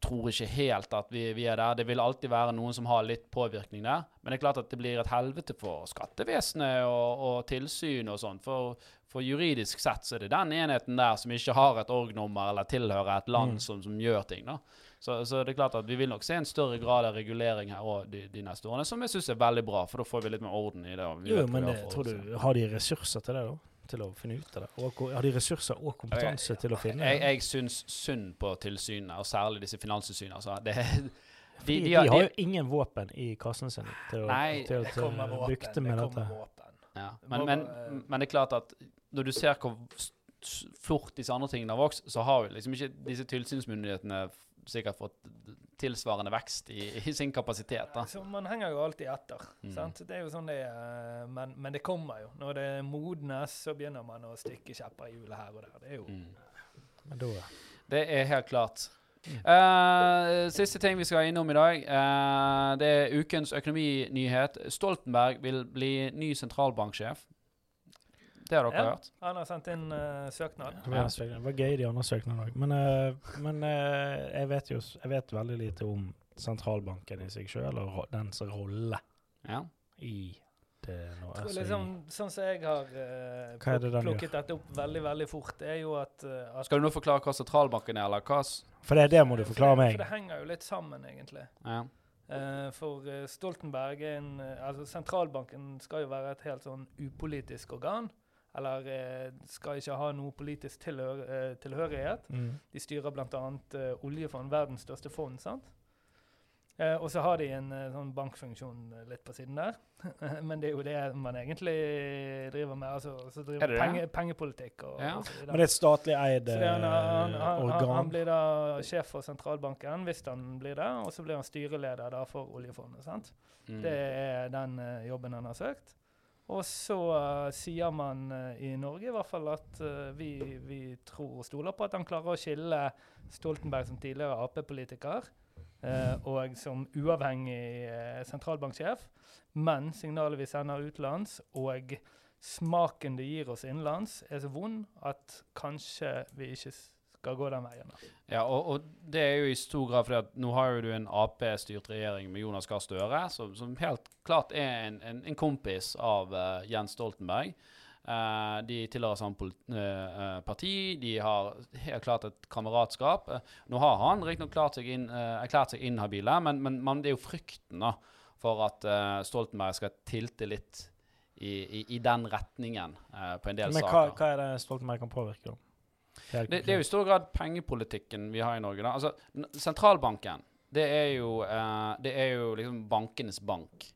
Tror ikke helt at vi, vi er der. Det vil alltid være noen som har litt påvirkning der. Men det er klart at det blir et helvete for skattevesenet og, og tilsyn og sånn. For, for juridisk sett så er det den enheten der som ikke har et org-nummer eller tilhører et land Mm. som, som gjør ting. da. Så, så det er klart at vi vil nok se en større grad av regulering her også de, de neste årene, som jeg syns er veldig bra, for da får vi litt mer orden i det. og vi Jo, men det, tror du Har de ressurser til det, da? Til å finne ut av det? Og, har de ressurser og kompetanse til å finne Jeg, det? jeg syns synd på tilsynene, og særlig disse finanstilsynene. Altså. Det, de, De, de, de, har, jo ingen våpen i kassen sin til å, Nei, til å Det til å Det med kommer dette. våpen. ja. Men, men, men det er klart at når du ser hvor fort disse andre tingene har vokst, så har jo liksom ikke disse tilsynsmyndighetene sikkert fått tilsvarende vekst i, i sin kapasitet. da. Så man henger jo alltid etter. Mm. Sant? Det er jo sånn det er. Men, men det kommer jo. Når det modnes, så begynner man å stikke kjepper i hjulet her og der. Det er jo Mm. Men da Det er helt klart. Mm. Eh, siste ting vi skal innom i dag, uh, det er ukens økonominyhet. Stoltenberg vil bli ny sentralbanksjef. Det har dere Ja. hørt? Han har sendt inn uh, søknad. Det var, det var gøy, de andre søknadene òg. Men, uh, men uh, jeg vet jo jeg vet veldig lite om sentralbanken i seg sjøl og ro- dens rolle Ja. i det nå. tror Altså, liksom, sånn som jeg har den plukket dette opp veldig veldig fort, er jo at, at Skal du nå forklare hva sentralbanken er, eller hva for det, det må du forklare for det, meg. For det henger jo litt sammen, egentlig. ja. Uh, for uh, Stoltenberg er en uh, Altså, sentralbanken skal jo være et helt sånn upolitisk organ. Eller eh, skal ikke ha noe politisk tilhør, eh, tilhørighet. Mm. De styrer bl.a. Eh, oljefond, verdens største fond. sant? Eh, og så har de en eh, sånn bankfunksjon litt på siden der. Men det er jo det man egentlig driver med. altså så Er driver penge, pengepolitikk og, Ja. og så videre. Men det er et statlig eid organ? han, han, han, blir da sjef for sentralbanken, hvis han blir det. Og så blir han styreleder da for oljefondet. sant? Mm. Det er den jobben han har søkt. Og så uh, sier man uh, i Norge i hvert fall at uh, vi, vi tror og stoler på at han klarer å skille Stoltenberg som tidligere Ap-politiker og som uavhengig sentralbanksjef. Men signalet vi sender utenlands og smaken det gir oss innenlands, er så vond at kanskje vi ikke skal gå den veien. da. Ja, og, og det er jo i stor grad fordi at nå har jo du en Ap-styrt regjering med Jonas Gahr Støre, som, som helt klart er en, en, en kompis av uh, Jens Stoltenberg. Uh, de tilhører samme eh, parti, de har helt klart et kameratskap. Uh, nå har han riktignok erklært seg inhabile, men, men, man, det er jo frykten da, for at Stoltenberg skal tilte litt i, i, i den retningen på en del Men hva, saker. hva er det Stoltenberg kan påvirke, da? Det, det er jo i stor grad pengepolitikken vi har i Norge. Da. Altså, sentralbanken, det er jo, eh, det er jo liksom bankenes bank.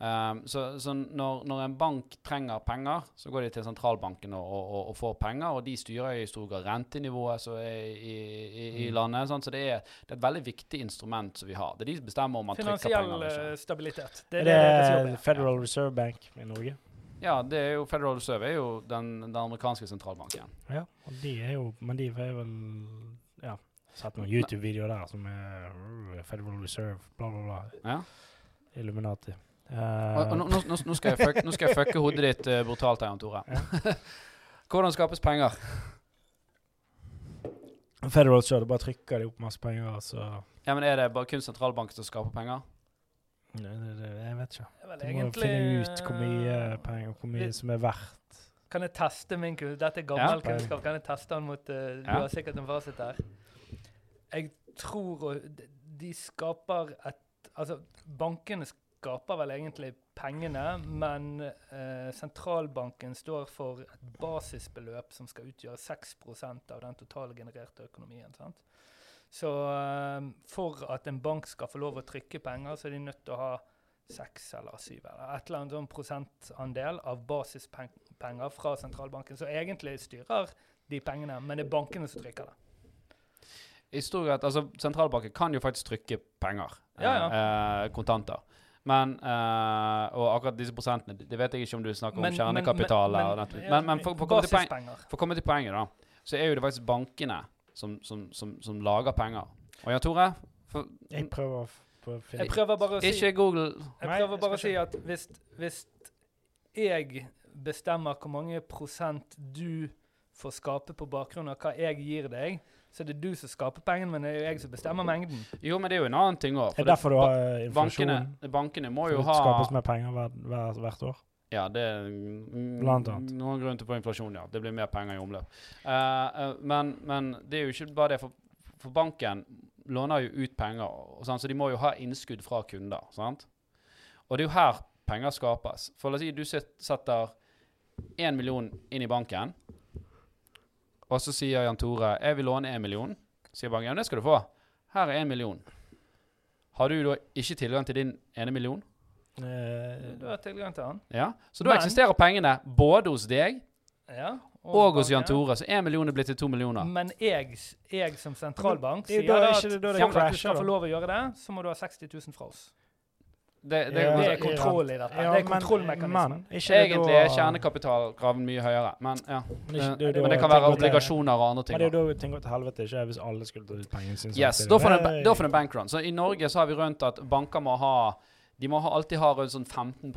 Um, så så når, når en bank trenger penger, så går de til sentralbanken og, og, og, får penger. Og de styrer i stor grad rentenivået som er i, i, i Mm. landet. Sånn, Så det er, det er et veldig viktig instrument som vi har. Det er de som bestemmer om man trykker Finansiell penger eller eh, stabilitet. Det Er er det, det er. Federal Reserve Bank i Norge? Ja, det er jo Federal Reserve er jo den, den amerikanske sentralbanken. Ja, og de er jo Men de er vel Ja. Sett noen YouTube-videoer der som er uh, Federal Reserve, bla, bla, bla. Ja. Illuminati. Og, Eh, og nå, nå, nå- skal jeg fuck, nå skal jeg fucke hodet ditt uh, brutalt her, Jan Tore. Hvordan skapes penger? Federal Reserve, bare trykker de opp masse penger, og så Ja, men Er det bare kun sentralbanken som skaper penger? Nei, det, det, Jeg vet ikke. Du må egentlig, finne ut hvor mye eh, penger, hvor mye som er verdt. Kan jeg teste min kunnskap? Dette er gammel Ja. kunnskap. Kan jeg teste den mot eh, Du har sikkert en fasit her. Jeg tror de- De skaper et Altså, bankene skaper vel egentlig pengene, men uh, sentralbanken står for et basisbeløp som skal utgjøre 6% av den totale genererte økonomien. sant? Så eh, for at en bank skal få lov å trykke penger, så er de nødt til å ha seks eller syv eller et eller annet sånn prosentandel av basispenger fra sentralbanken. Så egentlig styrer de pengene, men det er bankene som trykker det. I stor grad, altså Sentralbanken kan jo faktisk trykke penger. Ja, ja. eh, kontanter. Men eh, Og akkurat disse prosentene Det vet jeg ikke om du snakker om Men- om kjernekapital. men- eller men- men, men for, for å komme til poenget, da, så er jo det faktisk bankene som, som, som, som lager penger. Og Jan Tore, for, Jeg prøver finne Jeg prøver bare å si ikke Google Jeg Nei, prøver jeg bare å si at hvis, hvis jeg bestemmer hvor mange prosent du får skape på bakgrunn av hva jeg gir deg, så er det du som skaper pengene, men det er jo jeg som bestemmer mengden. Jo, men det er jo en annen ting òg. Det er derfor du har inflasjon. bankene, bankene må jo jo det ha skapes mer penger hver, hver, hvert år. Ja, det er Blant annet. noen grunn til på inflasjon, ja. Det blir mer penger i omløp. Uh, uh, men, men det er jo ikke bare det, for, for banken låner jo ut penger, og sånn, så de må jo ha innskudd fra kunder. sant? Og det er jo her penger skapes. For la oss si du setter én million inn i banken, og så sier Jan Tore jeg vil låne én million. Sier banken ja, det skal du få. Her er én million. Har du da ikke tilgang til din ene million? Eh, Du har tilgang til den. Ja, Så da Men- eksisterer pengene både hos deg Ja, og hos Jan. Tore. Så én million er blitt til to millioner. Men jeg, jeg som sentralbank er sier da at det da det for at du skal få lov å gjøre det, så må du ha 60 000 fra oss. Det, det, Ja, Det er kontroll i dette. ja, det er kontrollmekanismen. men ikke det egentlig er kjernekapitalkraven mye høyere. Men, ja. Men ikke- Eh, det er men det kan være obligasjoner og andre ting. Men det er jo da ting går til helvete, ikke hvis alle skulle ta ut pengene sine Yes, da får, det en bankrun. Så I Norge så har vi rundt at banker må ha de må ha, alltid ha rundt sånn 15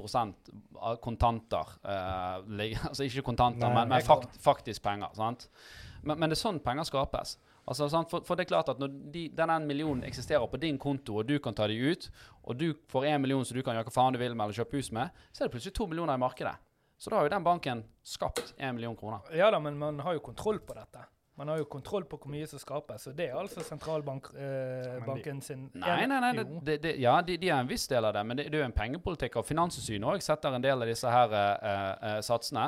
av kontanter. eh, altså ikke kontanter, Nei, men, men fakt, faktisk penger. sant? Men, men det er sånn penger skapes. Altså, sant? For, for det er klart at når de, den ene millionen eksisterer på din konto, og du kan ta de ut, og du får én million som du kan gjøre hva faen du vil med eller kjøpe hus med, så er det plutselig to millioner i markedet. Så da har jo den banken skapt én million kroner. Ja da, men man har jo kontroll på dette. Man har jo kontroll på hvor mye som skapes, og det er altså sentralbanken eh, sin Nei, nei, nei. Det, det, ja, de, de er en viss del av det, men det, det er jo en pengepolitikk. Og Finanstilsynet òg setter en del av disse her eh, eh, satsene.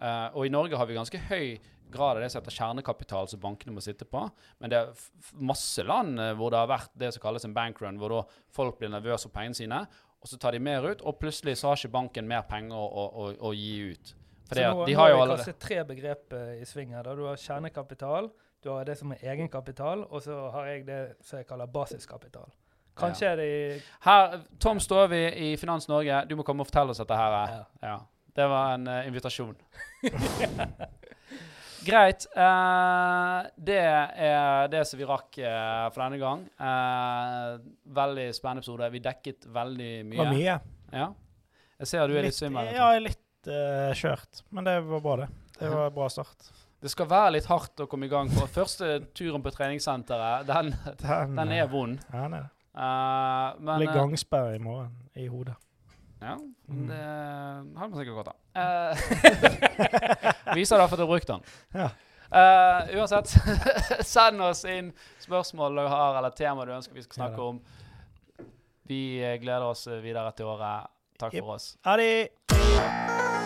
Eh, og i Norge har vi ganske høy grad av det som heter kjernekapital som bankene må sitte på. Men det er masse land eh, hvor det har vært det som kalles en bankrun, hvor da folk blir nervøse for pengene sine, og så tar de mer ut, og plutselig så har ikke banken mer penger å, å, å, å gi ut. For Så det, nå, nå har vi kanskje tre begrep eh, i sving her. Du har kjernekapital, du har det som er egenkapital, og så har jeg det som jeg kaller basiskapital. Kanskje er det i Her, Tom Stove i Finans Norge, du må komme og fortelle oss dette her. eh. ja. Ja. Det var en uh, invitasjon. Greit. Uh, det er det som vi rakk uh, for denne gang. Eh, veldig spennende episode. Vi dekket veldig Det mye. var mye. Ja. Jeg ser du er litt svimmel. Ja, jeg er litt eh, kjørt. Men det var bra, det. Det var bra start. Det skal være litt hardt å komme i gang For Første turen på treningssenteret, den, Den, den er vond. Ja, den er det. Eh, men Blir eh, gangsperre i morgen i hodet. Ja, Mm. det har man sikkert godt av. Uh, viser derfor du har brukt den. Ja. Uh, uansett, send oss inn spørsmål du har, eller tema du ønsker vi skal snakke om. Vi gleder oss videre til året. Takk yep. for oss. Ha det!